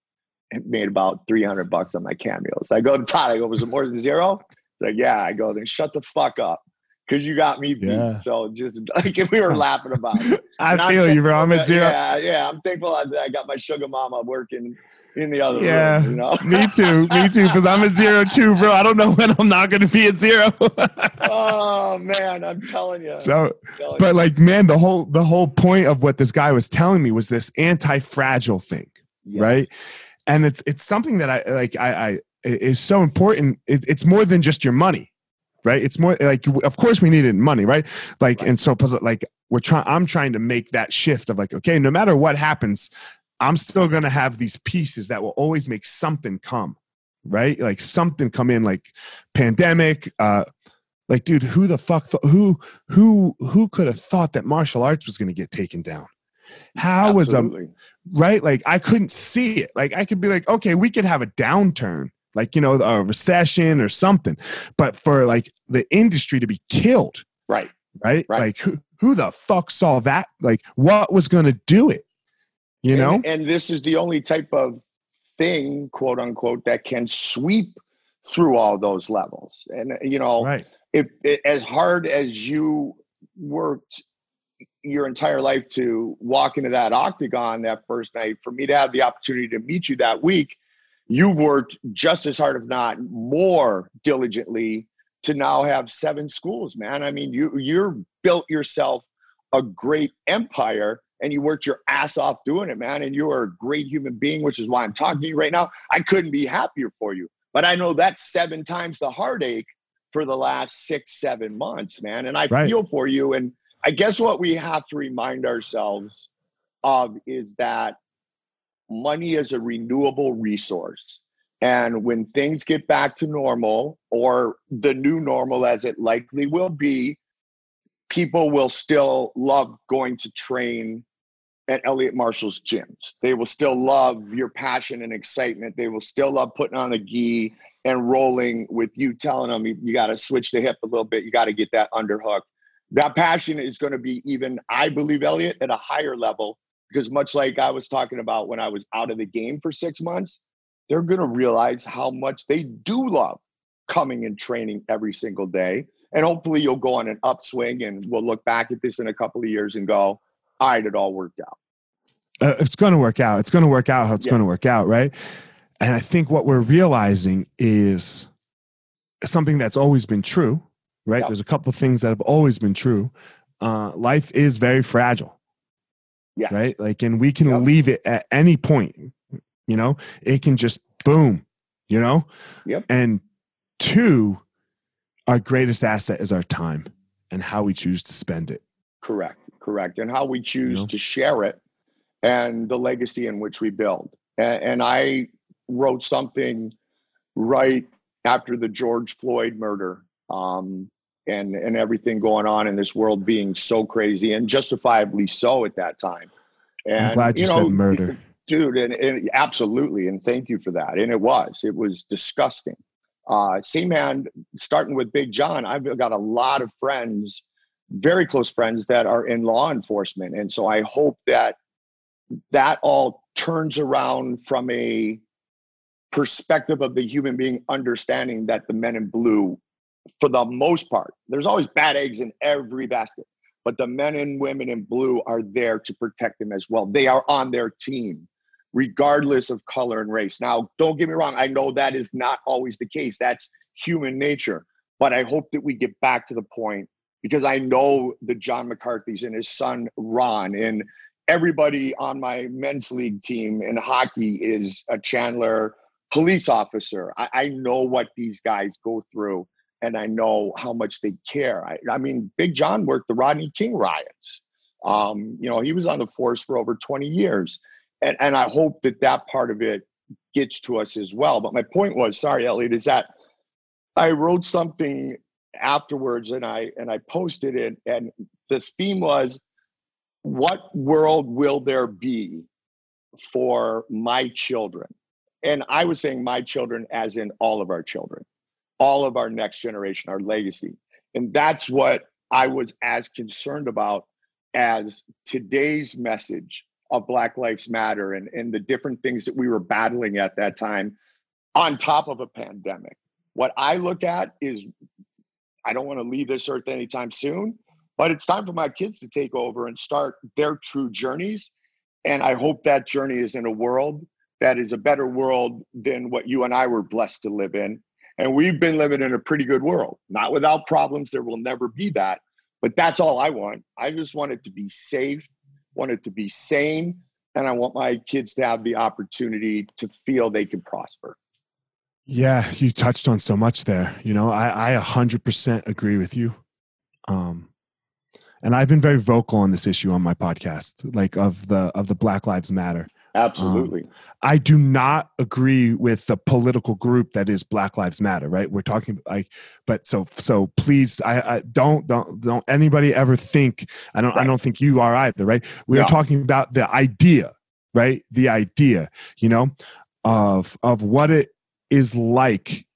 made about 300 bucks on my cameos. I go to Todd, I go, Was it more than zero? Like, Yeah. I go, Then shut the fuck up because you got me beat. Yeah. So just (laughs) like if we were laughing about it. (laughs) I And feel you, bro. I'm at zero. Yeah, yeah. I'm thankful that I got my sugar mama working in the other Yeah, room, you know? (laughs) me too, me too. Because I'm at zero too, bro. I don't know when I'm not going to be at zero. oh, man. I'm telling you. so, telling you. but like, man, the whole the whole point of what this guy was telling me was this anti-fragile thing, Yeah. right? And it's it's something that I like. I, I is so important. It, it's more than just your money, right? It's more like, of course, we needed money, right? Like, Right. and so like we're trying. I'm trying to make that shift of like, okay, no matter what happens, I'm still gonna have these pieces that will always make something come, right? Like something come in, like pandemic. uh Like, dude, who the fuck? Th- who who who could have thought that martial arts was gonna get taken down? How was um Absolutely. right? Like I couldn't see it. Like I could be like, okay, we could have a downturn, like you know, a recession or something. But for like the industry to be killed, right. right? Right. Like who who the fuck saw that? Like what was gonna do it? You And- know? and, this is the only type of thing, quote unquote, that can sweep through all those levels. And uh, you know, right. if, i as hard as you worked your entire life to walk into that octagon that first night, for me to have the opportunity to meet you that week, you've worked just as hard, if not more diligently, to now have seven schools, man. I mean, you you're built yourself a great empire and you worked your ass off doing it, man. And you are a great human being, which is why I'm talking to you right now. I couldn't be happier for you. But I know that's seven times the heartache for the last six, seven months, man. And I Right. feel for you. And I guess what we have to remind ourselves of is that money is a renewable resource. And when things get back to normal or the new normal, as it likely will be, people will still love going to train at Elliot Marshall's gyms. They will still love your passion and excitement. They will still love putting on a gi and rolling with you telling them you, you got to switch the hip a little bit. You got to get that underhook. That passion is going to be even, I believe, Elliot, at a higher level because much like I was talking about when I was out of the game for six months, they're going to realize how much they do love coming and training every single day. And hopefully you'll go on an upswing and we'll look back at this in a couple of years and go, all right, it all worked out. Uh, it's going to work out. It's going to work out how it's Yeah. going to work out, right? And I think what we're realizing is something that's always been true, right? There's a couple of things that have always been true. Uh, life is very fragile, Yeah. right? Like, and we can Yep. leave it at any point. You know, it can just boom. You know, Yep. and Two, our greatest asset is our time and how we choose to spend it. Correct, correct. And how we choose you know? to share it and the legacy in which we build. And, and I wrote something right after the George Floyd murder um, and, and everything going on in this world being so crazy and justifiably so at that time. And, I'm glad you, you know, said murder. Dude, and, and absolutely. And thank you for that. And it was, it was disgusting. Uh, same hand, starting with Big John, I've got a lot of friends, very close friends that are in law enforcement. And so I hope that that all turns around from a perspective of the human being understanding that the men in blue, for the most part, there's always bad eggs in every basket, but the men and women in blue are there to protect them as well. They are on their team regardless of color and race. Now, don't get me wrong, I know that is not always the case. That's human nature. But I hope that we get back to the point because I know the John McCarthy's and his son Ron and everybody on my men's league team in hockey is a Chandler police officer. I, I know what these guys go through and I know how much they care. I, I mean, Big John worked the Rodney King riots. Um, you know, he was on the force for over 20 years and and I hope that that part of it gets to us as well. But my point was, sorry, Elliot, is that I wrote something afterwards and I and I posted it, and this theme was, what world will there be for my children? And I was saying my children as in all of our children, all of our next generation, our legacy. And that's what I was as concerned about as today's message of Black Lives Matter and, and the different things that we were battling at that time on top of a pandemic. What I look at is I don't want to leave this earth anytime soon, but it's time for my kids to take over and start their true journeys. And I hope that journey is in a world that is a better world than what you and I were blessed to live in. And we've been living in a pretty good world, not without problems. There will never be that. But that's all I want. I just want it to be safe want it to be sane, and I want my kids to have the opportunity to feel they can prosper. Yeah, you touched on so much there. You know, I, I 100% agree with you. Um, and I've been very vocal on this issue on my podcast, like of the of the Black Lives Matter. Absolutely. Um, I do not agree with the political group that is Black Lives Matter, right? We're talking like, but so so please, I, I don't don't don't anybody ever think I don't right. I don't think you are either, right? We yeah. are talking about the idea, right? The idea, you know, of of what it is like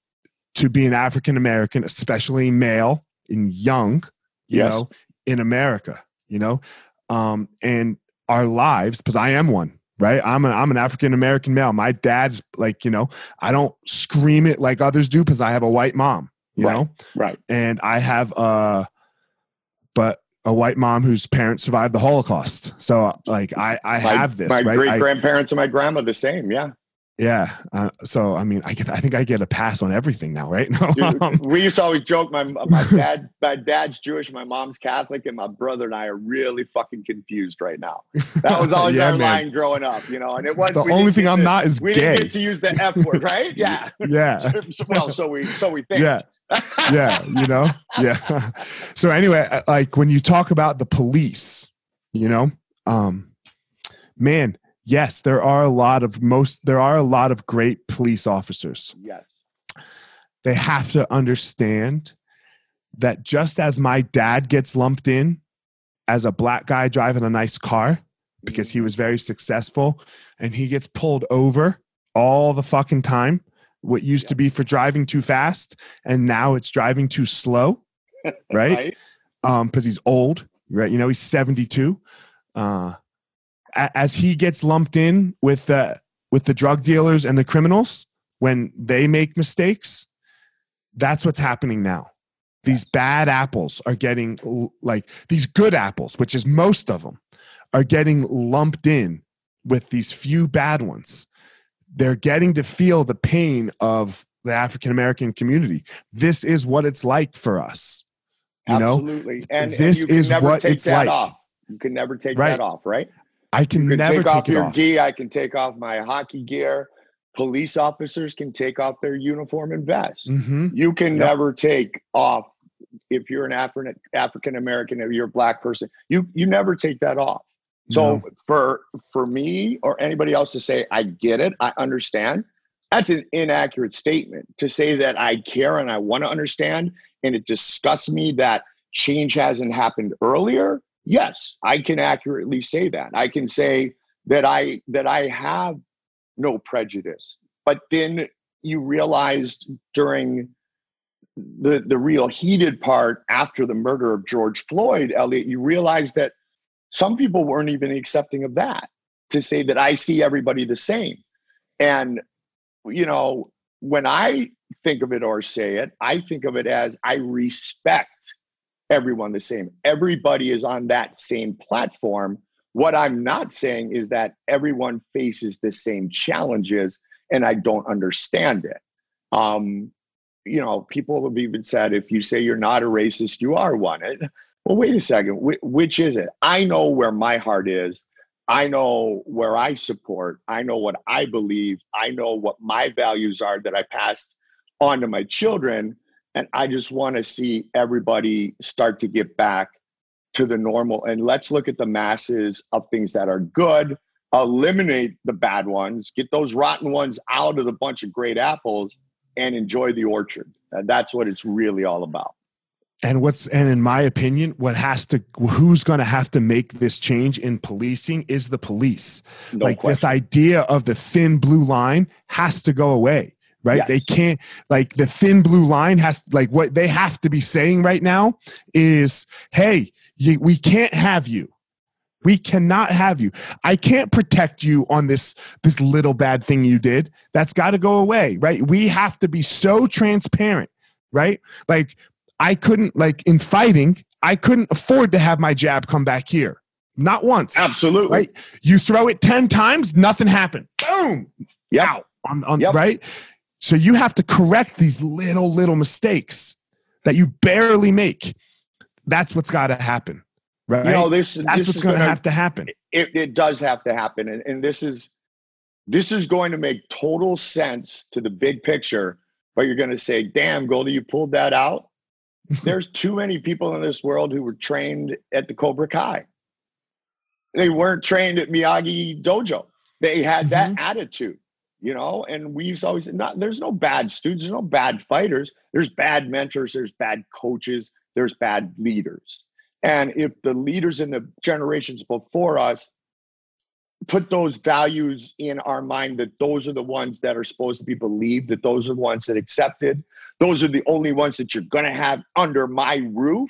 to be an African American, especially male and young, you yes. know, in America, you know, um, and our lives because I am one right? I'm an I'm an African American male. My dad's like, you know, I don't scream it like others do because I have a white mom, you right, know, right? And I have a, but a white mom whose parents survived the Holocaust. So like I I my, have this. My right? great grandparents and my grandma the same. Yeah. Yeah. Uh, so I mean, I get. I think I get a pass on everything now, right? (laughs) Dude, um, we used to always joke. My my dad, my dad's Jewish, my mom's Catholic, and my brother and I are really fucking confused right now. That was (laughs) always yeah, our man. line growing up, you know. And it was the only thing I'm to, not is we gay. didn't get to use the F word, right? (laughs) Yeah. yeah. well, so we so we think. Yeah. yeah. You know. Yeah. so anyway, uh, like when you talk about the police, you know, um, man yes, there are a lot of most there are a lot of great police officers. Yes. They have to understand that just as my dad gets lumped in as a black guy driving a nice car because he was very successful and he gets pulled over all the fucking time what used to be for driving too fast and now it's driving too slow (laughs) right, right. um because he's old right you know he's 72 uh as he gets lumped in with the with the drug dealers and the criminals when they make mistakes that's what's happening now. These bad apples are getting like these good apples which is most of them are getting lumped in with these few bad ones. They're getting to feel the pain of the african american community. This is what it's like for us you absolutely. Know? and this and is what it's like. off. you can never take right. that off right I can, can never take, off your off. gi. I can take off my hockey gear. police officers can take off their uniform and vest. Mm-hmm. You can Yep. never take off if you're an African African American or you're a black person. You you never take that off. So No. for for me or anybody else to say I get it, I understand, that's an inaccurate statement. To say that I care and I want to understand and it disgusts me that change hasn't happened earlier. Yes, I can accurately say that. I can say that I that I have no prejudice. But then you realized during the the real heated part after the murder of George Floyd, Elliot, you realized that some people weren't even accepting of that to say that I see everybody the same. And you know, when I think of it or say it, I think of it as I respect everyone the same. Everybody is on that same platform. What I'm not saying is that everyone faces the same challenges and I don't understand it. Um, you know, people have even said if you say you're not a racist, you are one. It- Well, wait a second. Wh- which is it? I know where my heart is. I know where I support. I know what I believe. I know what my values are that I passed on to my children. And I just want to see everybody start to get back to the normal. And let's look at the masses of things that are good, eliminate the bad ones, get those rotten ones out of the bunch of great apples, and enjoy the orchard. And that's what it's really all about. and what's and in my opinion what has to who's going to have to make this change in policing is the police No like this idea of the thin blue line has to go away right Yes. they can't like the thin blue line has like what they have to be saying right now is hey you, we can't have you we cannot have you i can't protect you on this this little bad thing you did that's got to go away right we have to be so transparent right like i couldn't like in fighting i couldn't afford to have my jab come back here not once Absolutely. right? You throw it 10 times, nothing happened. Boom. Yeah. Out on, on Yep. right? So you have to correct these little, little mistakes that you barely make. That's what's got to happen. Right. You know, this, That's this what's is going to have to happen. it, it does have to happen and, and this is this is going to make total sense to the big picture but you're going to say damn goldie you pulled that out (laughs) there's too many people in this world who were trained at the cobra kai they weren't trained at miyagi dojo they had that mm-hmm. attitude you know and we've always not there's no bad students there's no bad fighters there's bad mentors there's bad coaches there's bad leaders and if the leaders in the generations before us put those values in our mind that those are the ones that are supposed to be believed, that those are the ones that accepted, those are the only ones that you're going to have under my roof,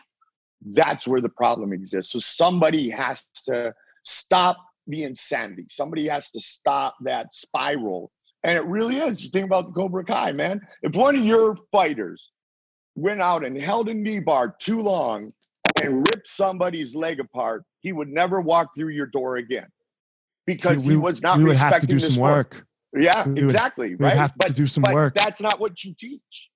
that's where the problem exists. So somebody has to stop the insanity. Somebody has to stop that spiral. And it really is. You think about the Cobra Kai, man. If one of your fighters went out and held a knee bar too long and ripped somebody's leg apart, he would never walk through your door again because we, he was not we would have to respecting do some sport. work. Yeah, We exactly. Would right. have but to do some work. that's not what you teach.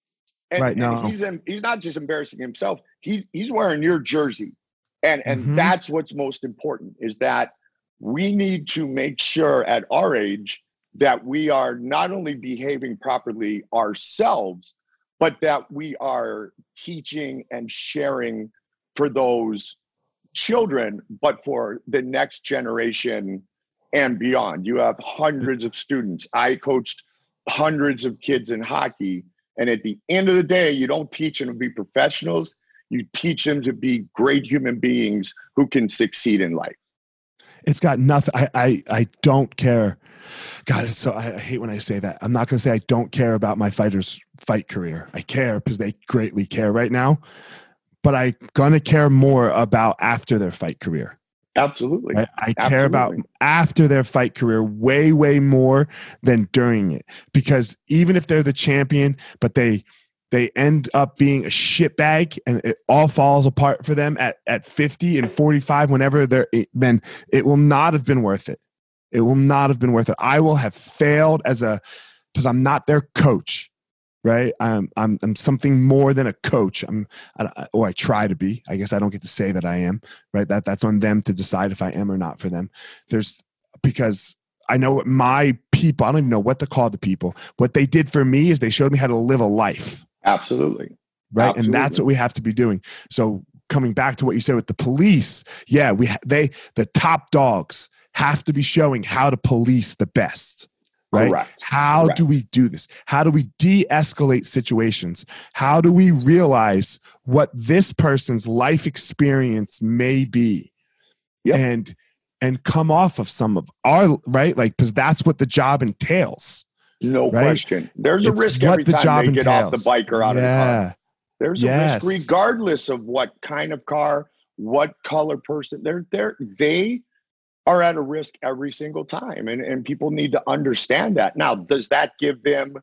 And, Right, now, he's he's not just embarrassing himself. He's he's wearing your jersey, and and Mhm. that's what's most important is that we need to make sure at our age that we are not only behaving properly ourselves, but that we are teaching and sharing for those children, but for the next generation and beyond. You have hundreds of students. I coached hundreds of kids in hockey. And at the end of the day, you don't teach them to be professionals. You teach them to be great human beings who can succeed in life. It's got nothing. I, I, I don't care. God, it's so I, I hate when I say that. I'm not going to say I don't care about my fighters' fight career. I care because they greatly care right now. But I'm going to care more about after their fight career. Absolutely. I, I care about after their fight career way, way more than during it. Because even if they're the champion, but they they end up being a shitbag and it all falls apart for them at, at 50 and 45, whenever they're then it will not have been worth it. It will not have been worth it. I will have failed as a because I'm not their coach. Right, I'm I'm I'm something more than a coach. I'm, I, or oh, I try to be. I guess I don't get to say that I am right that that's on them to decide if i am or not for them there's because I know what my people, I don't even know what to call the people. What they did for me is they showed me how to live a life. Absolutely. Right. Absolutely. And that's what we have to be doing. So coming back to what you said with the police, yeah, we they the top dogs have to be showing how to police the best. Right? Correct. How Correct. do we do this? How do we de-escalate situations? How do we realize what this person's life experience may be? Yep. And and come off of some of our right like because that's what the job entails No Right? question. There's a It's risk every the time job they get off the entails. bike or out of the car. There's Yes. a risk regardless of what kind of car, what color person. They're they're they are at a risk every single time. And and people need to understand that. Now, does that give them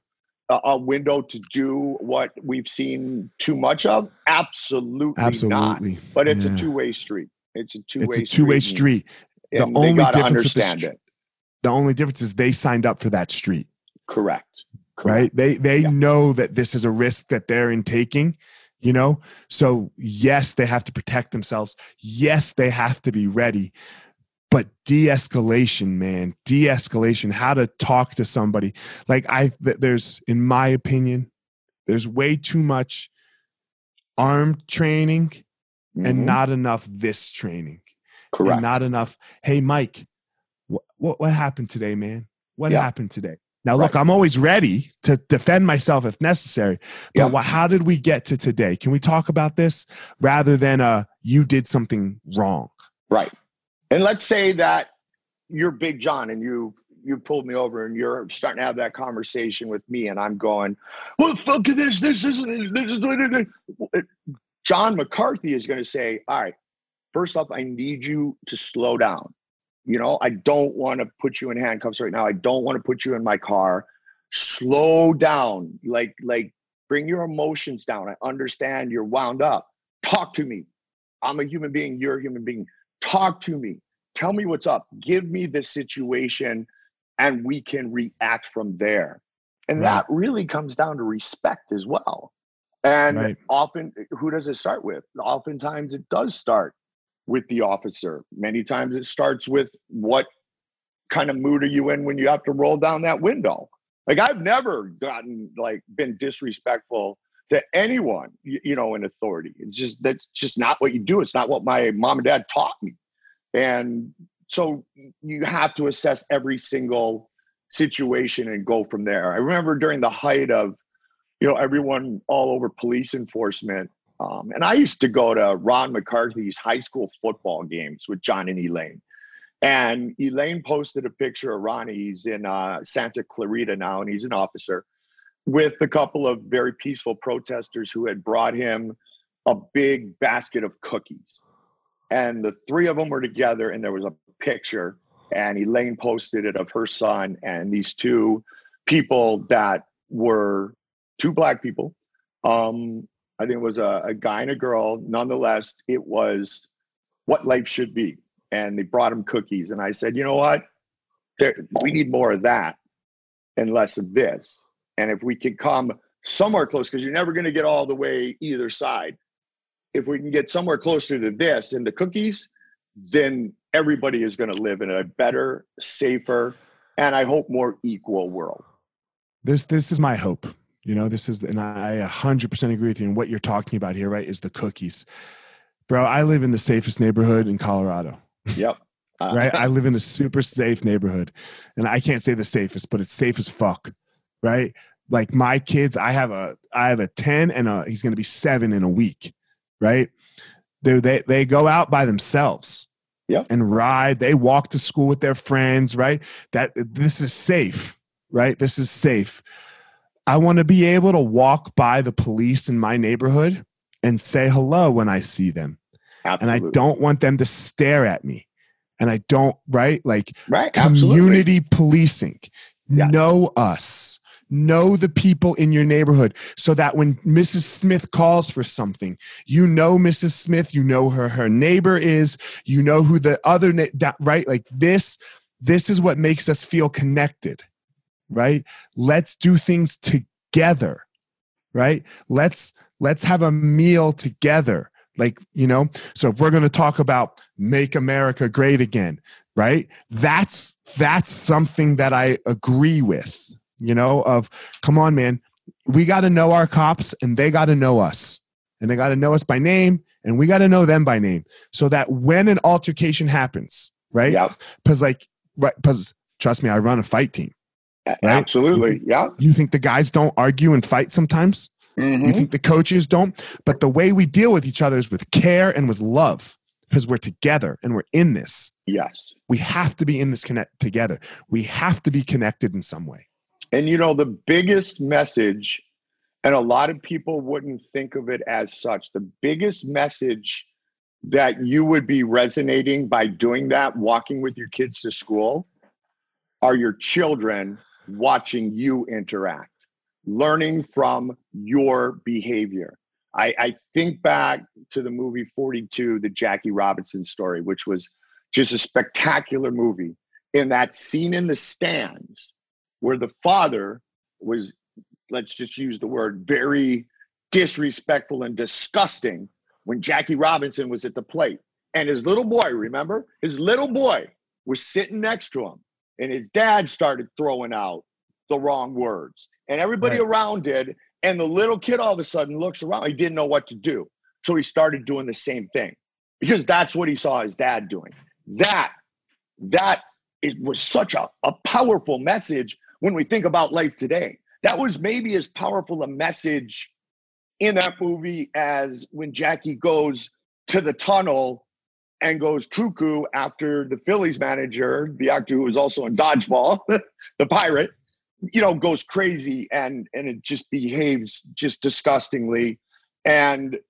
a, a window to do what we've seen too much of? Absolutely, not. absolutely But it's Yeah. a two-way street. It's a two-way it's a two-way and- street The and only difference with the understand it. the only difference is they signed up for that street Correct. Correct. right they they Yeah. know that this is a risk that they're in taking you know so yes they have to protect themselves yes they have to be ready but de-escalation man de-escalation how to talk to somebody like i there's in my opinion there's way too much arm training and Mhm. not enough this training correct. and not enough. Hey, Mike, what what, what happened today, man? What Yeah. happened today? Now, look, Right. I'm always ready to defend myself if necessary. But Yeah. how did we get to today? Can we talk about this rather than uh, you did something wrong? Right. And let's say that you're Big John and you you pulled me over and you're starting to have that conversation with me and I'm going, well, fuck this, this isn't this is John McCarthy is going to say, all right, first off, I need you to slow down. You know, I don't want to put you in handcuffs right now. I don't want to put you in my car. Slow down. Like, like bring your emotions down. I understand you're wound up. Talk to me. I'm a human being. You're a human being. Talk to me. Tell me what's up. Give me the situation and we can react from there. And Right. that really comes down to respect as well. And Right. often, who does it start with? Oftentimes, it does start with the officer. Many times, it starts with what kind of mood are you in when you have to roll down that window? Like, I've never gotten, like, been disrespectful to anyone, you, know, in authority. It's just, that's just not what you do. It's not what my mom and dad taught me. And so you have to assess every single situation and go from there. I remember during the height of, you know, everyone all over police enforcement. Um, and I used to go to Ron McCarthy's high school football games with John and Elaine. And Elaine posted a picture of Ronnie. He's in uh, Santa Clarita now, and he's an officer with a couple of very peaceful protesters who had brought him a big basket of cookies. And the three of them were together, and there was a picture, and Elaine posted it of her son and these two people that were two black people. Um, I think it was a, a guy and a girl. Nonetheless, it was what life should be. And they brought him cookies. And I said, you know what? There, we need more of that and less of this. And if we could come somewhere close, because you're never going to get all the way either side. If we can get somewhere closer to this and the cookies, then everybody is going to live in a better, safer, and I hope more equal world. This this is my hope. You know, this is, and I 100% agree with you. And what you're talking about here, right, is the cookies. Bro, I live in the safest neighborhood in Colorado. Yep. Uh, (laughs) right? I (laughs) live in a super safe neighborhood, and I can't say the safest, but it's safe as fuck, right? Like my kids, I have a I have a ten and a he's going to be seven in a week, right? Dude, they they go out by themselves, Yep. and ride. They walk to school with their friends, right? That this is safe, right? This is safe. I want to be able to walk by the police in my neighborhood and say hello when I see them and I don't want them to stare at me. And I don't, right? Like right. Absolutely. community policing. Yes. Know us. Know the people in your neighborhood so that when Mrs. Smith calls for something, you know Mrs. Smith, you know her her neighbor is, you know who the other that right? Like this this is what makes us feel connected. Right? Let's do things together. Right? Let's let's have a meal together like you know so if we're going to talk about make america great again right? That's that's something that I agree with. You know, of come on, man, we got to know our cops and they got to know us. And they got to know us by name and we got to know them by name so that when an altercation happens, right? Yeah. Because, like, right, because trust me, I run a fight team. Right? Absolutely. Yeah. You think the guys don't argue and fight sometimes? Mm-hmm. You think the coaches don't? But the way we deal with each other is with care and with love because we're together and we're in this. Yes. We have to be in this connect together. We have to be connected in some way. And you know, the biggest message, and a lot of people wouldn't think of it as such, the biggest message that you would be resonating by doing that, walking with your kids to school, are your children watching you interact, learning from your behavior. I, I, think back to the movie 42, the Jackie Robinson story, which was just a spectacular movie. In that scene in the stands, where the father was, let's just use the word, very disrespectful and disgusting when Jackie Robinson was at the plate. And his little boy, remember? His little boy was sitting next to him, and his dad started throwing out the wrong words. And everybody right. around did. And the little kid all of a sudden looks around. He didn't know what to do. So he started doing the same thing because that's what he saw his dad doing. That, that it was such a, a powerful message when we think about life today. That was maybe as powerful a message in that movie as when Jackie goes to the tunnel and goes cuckoo after the Phillies manager, the actor who was also in Dodgeball, (laughs) the pirate, you know, goes crazy and and it just behaves just disgustingly. And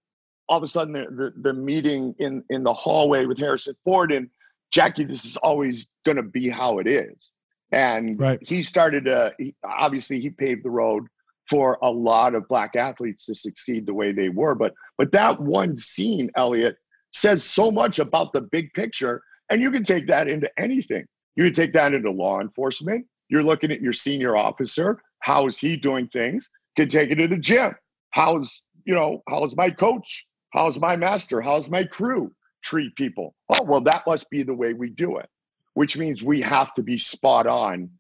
all of a sudden, the the, the meeting in in the hallway with Harrison Ford and Jackie, this is always going to be how it is. And right. he started to, he, obviously, he paved the road for a lot of black athletes to succeed the way they were. But but that one scene, Elliot, says so much about the big picture. And you can take that into anything. You can take that into law enforcement. You're looking at your senior officer. How is he doing things? Can take it to the gym. How's, you know, how's my coach? How's my master? How's my crew treat people? Oh, well, that must be the way we do it which means we have to be spot on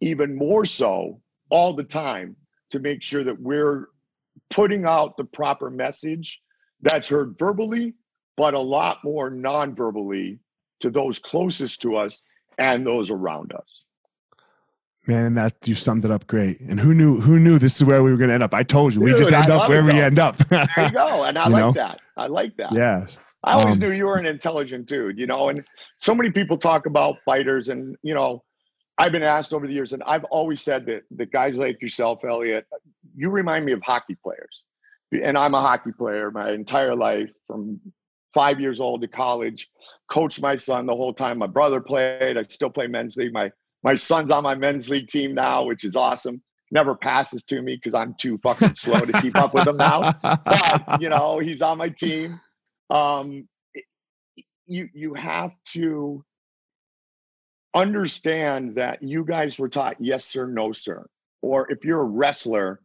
even more so all the time to make sure that we're putting out the proper message that's heard verbally, but a lot more non verbally to those closest to us and those around us. Man, that you summed it up great. And who knew? Who knew this is where we were going to end up? I told you, we just end up where we end up. there you go, and (laughs) I like know? that. I like that. Yes. I always um, knew you were an intelligent dude, you know, and so many people talk about fighters and, you know, I've been asked over the years, and I've always said that the guys like yourself, Elliot, you remind me of hockey players. And I'm a hockey player my entire life from five years old to college, coached my son the whole time. My brother played. I still play men's league. My my son's on my men's league team now, which is awesome. Never passes to me because I'm too fucking slow to keep up with him now. But you know, he's on my team um, you you have to understand that you guys were taught yes sir no sir or if you're a wrestler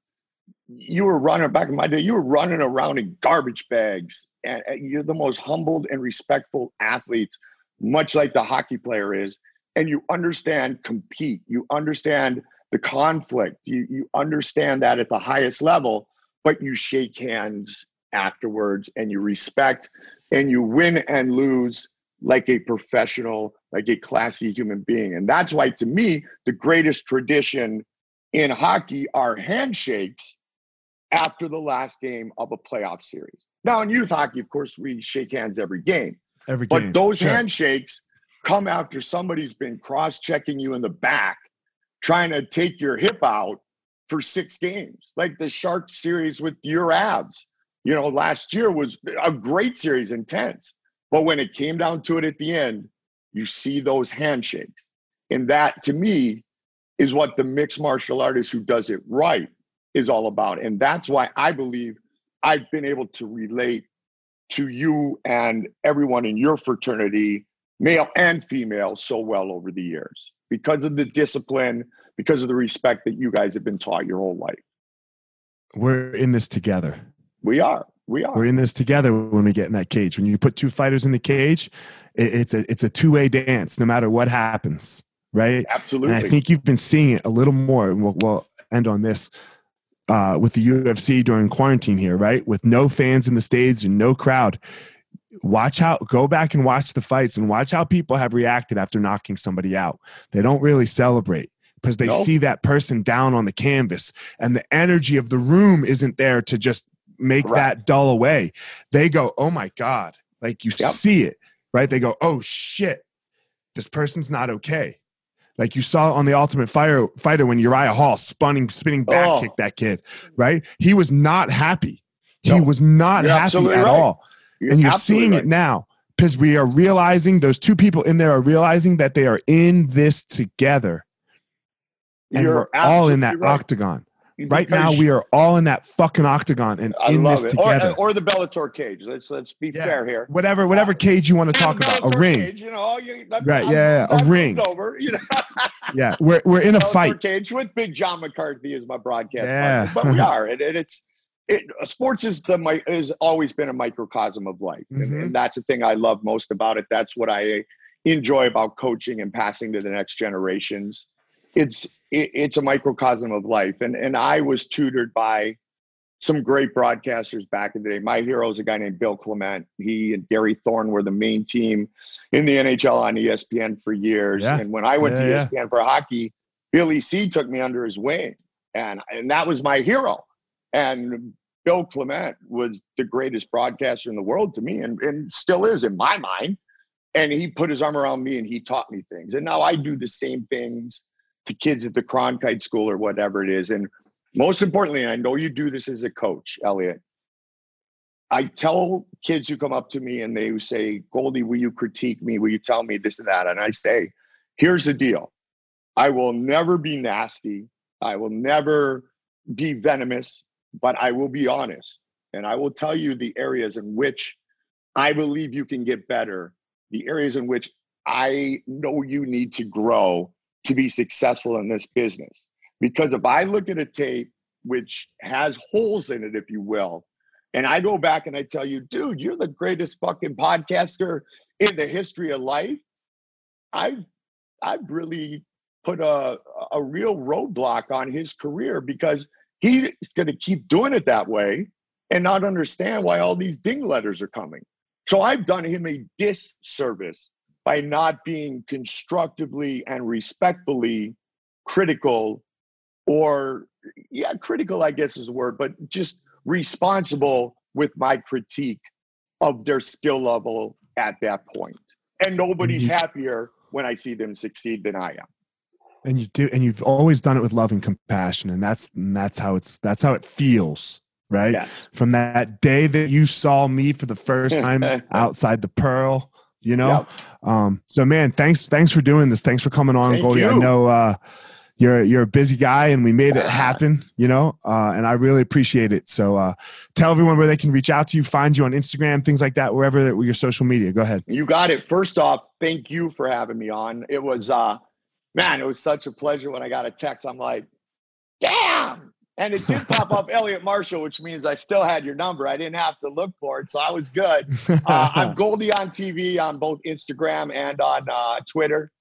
you were running back in my day you were running around in garbage bags and, and you're the most humbled and respectful athletes much like the hockey player is and you understand compete you understand the conflict you you understand that at the highest level but you shake hands afterwards and you respect and you win and lose like a professional, like a classy human being. And that's why, to me, the greatest tradition in hockey are handshakes after the last game of a playoff series. Now, in youth hockey, of course, we shake hands every game. Every game. But those sure. handshakes come after somebody's been cross checking you in the back, trying to take your hip out for six games, like the Shark series with your Avs you know, last year was a great series, intense. But when it came down to it at the end, you see those handshakes. And that to me is what the mixed martial artist who does it right is all about. And that's why I believe I've been able to relate to you and everyone in your fraternity, male and female, so well over the years because of the discipline, because of the respect that you guys have been taught your whole life. We're in this together. We are. We are. We're in this together when we get in that cage. When you put two fighters in the cage, it, it's a it's a two way dance, no matter what happens, right? Absolutely. And I think you've been seeing it a little more. And we'll, we'll end on this uh, with the UFC during quarantine here, right? With no fans in the stage and no crowd. Watch how go back and watch the fights and watch how people have reacted after knocking somebody out. They don't really celebrate because they see that person down on the canvas and the energy of the room isn't there to just make that dull away. They go, oh my God. Like you yep. see it, right? They go, oh shit, this person's not okay. Like you saw on the Ultimate Fire Fighter when Uriah Hall spinning, spinning back oh. kicked that kid, right? He was not happy. He no, was not happy at right. all. You're and you're seeing right. it now because we are realizing those two people in there are realizing that they are in this together. And you're we're all in that right. Right now, we are all in that fucking octagon and I in this it. together. Or, or, the Bellator cage. Let's let's be yeah. fair here. Whatever whatever cage you want to talk about, a ring. Cage, you know, you, right? I'm, yeah, yeah, a ring. Over. You know? (laughs) yeah, we're we're in a Bellator fight. Cage with Big John McCarthy is my broadcast yeah. partner, but we (laughs) are, and, and it's it, sports is the my has always been a microcosm of life, mm-hmm. and, and that's the thing I love most about it. That's what I enjoy about coaching and passing to the next generations. It's it, it's a microcosm of life. And and I was tutored by some great broadcasters back in the day. My hero is a guy named Bill Clement. He and Gary Thorne were the main team in the NHL on ESPN for years. Yeah. And when I went yeah, to ESPN yeah. for hockey, Billy C took me under his wing. And and that was my hero. And Bill Clement was the greatest broadcaster in the world to me and, and still is in my mind. And he put his arm around me and he taught me things. And now I do the same things to kids at the Cronkite School or whatever it is. And most importantly, I know you do this as a coach, Elliot. I tell kids who come up to me and they say, Goldie, will you critique me? Will you tell me this and that? And I say, here's the deal I will never be nasty. I will never be venomous, but I will be honest. And I will tell you the areas in which I believe you can get better, the areas in which I know you need to grow to be successful in this business. Because if I look at a tape which has holes in it, if you will, and I go back and I tell you, dude, you're the greatest fucking podcaster in the history of life, I've I've really put a a real roadblock on his career because he's going to keep doing it that way and not understand why all these ding letters are coming. So I've done him a disservice by not being constructively and respectfully critical or yeah critical i guess is the word but just responsible with my critique of their skill level at that point and nobody's mm-hmm. happier when i see them succeed than i am and you do and you've always done it with love and compassion and that's and that's how it's that's how it feels right yeah. from that day that you saw me for the first (laughs) time outside the pearl you know? Yep. um so man thanks thanks for doing this. Thanks for coming on Thank goldie. You. i know uh you're you're a busy guy and we made it (laughs) happen you know? Uh, and i really appreciate it. So uh, tell everyone where they can reach out to you find you on instagram things like that wherever your social media. Go ahead. You got it. First off thank you for having me on. It was uh man it was such a pleasure when i got a text. I'm like damn and it did pop up (laughs) Elliot Marshall, which means I still had your number. I didn't have to look for it, so I was good. (laughs) Uh, I'm Goldie on TV on both Instagram and on uh, Twitter.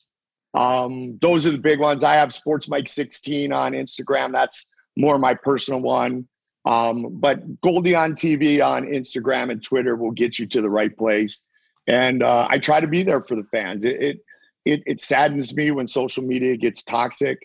Um, those are the big ones. I have Sports Mike 16 on Instagram. That's more my personal one. Um, but Goldie on TV on Instagram and Twitter will get you to the right place. And uh, I try to be there for the fans. It, it it it saddens me when social media gets toxic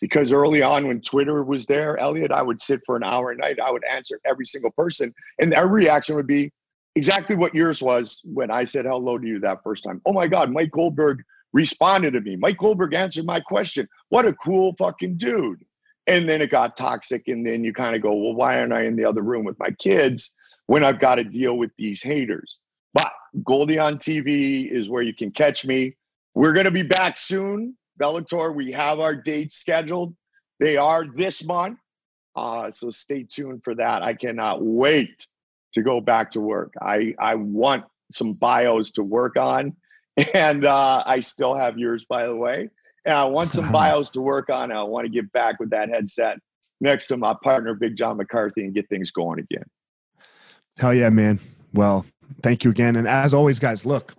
because early on when Twitter was there, Elliot, I would sit for an hour a night. I would answer every single person, and their reaction would be exactly what yours was when I said hello to you that first time. Oh my God, Mike Goldberg responded to me. Mike Goldberg answered my question. What a cool fucking dude. And then it got toxic, and then you kind of go, well, why aren't I in the other room with my kids when I've got to deal with these haters? But Goldie on TV is where you can catch me. We're going to be back soon Bellator, we have our dates scheduled. They are this month. Uh, so stay tuned for that. I cannot wait to go back to work. I, I want some bios to work on. (laughs) And uh, I still have yours, by the way. And I want some (laughs) bios to work on. I want to get back with that headset next to my partner, Big John McCarthy, and get things going again. Hell yeah, man. Well, thank you again. And as always, guys, look,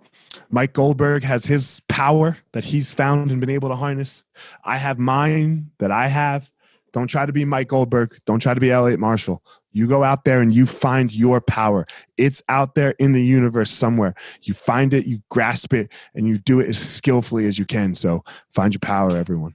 Mike Goldberg has his power that he's found and been able to harness. I have mine that I have. Don't try to be Mike Goldberg. Don't try to be Elliot Marshall. You go out there and you find your power. It's out there in the universe somewhere. You find it, you grasp it, and you do it as skillfully as you can. So find your power, everyone.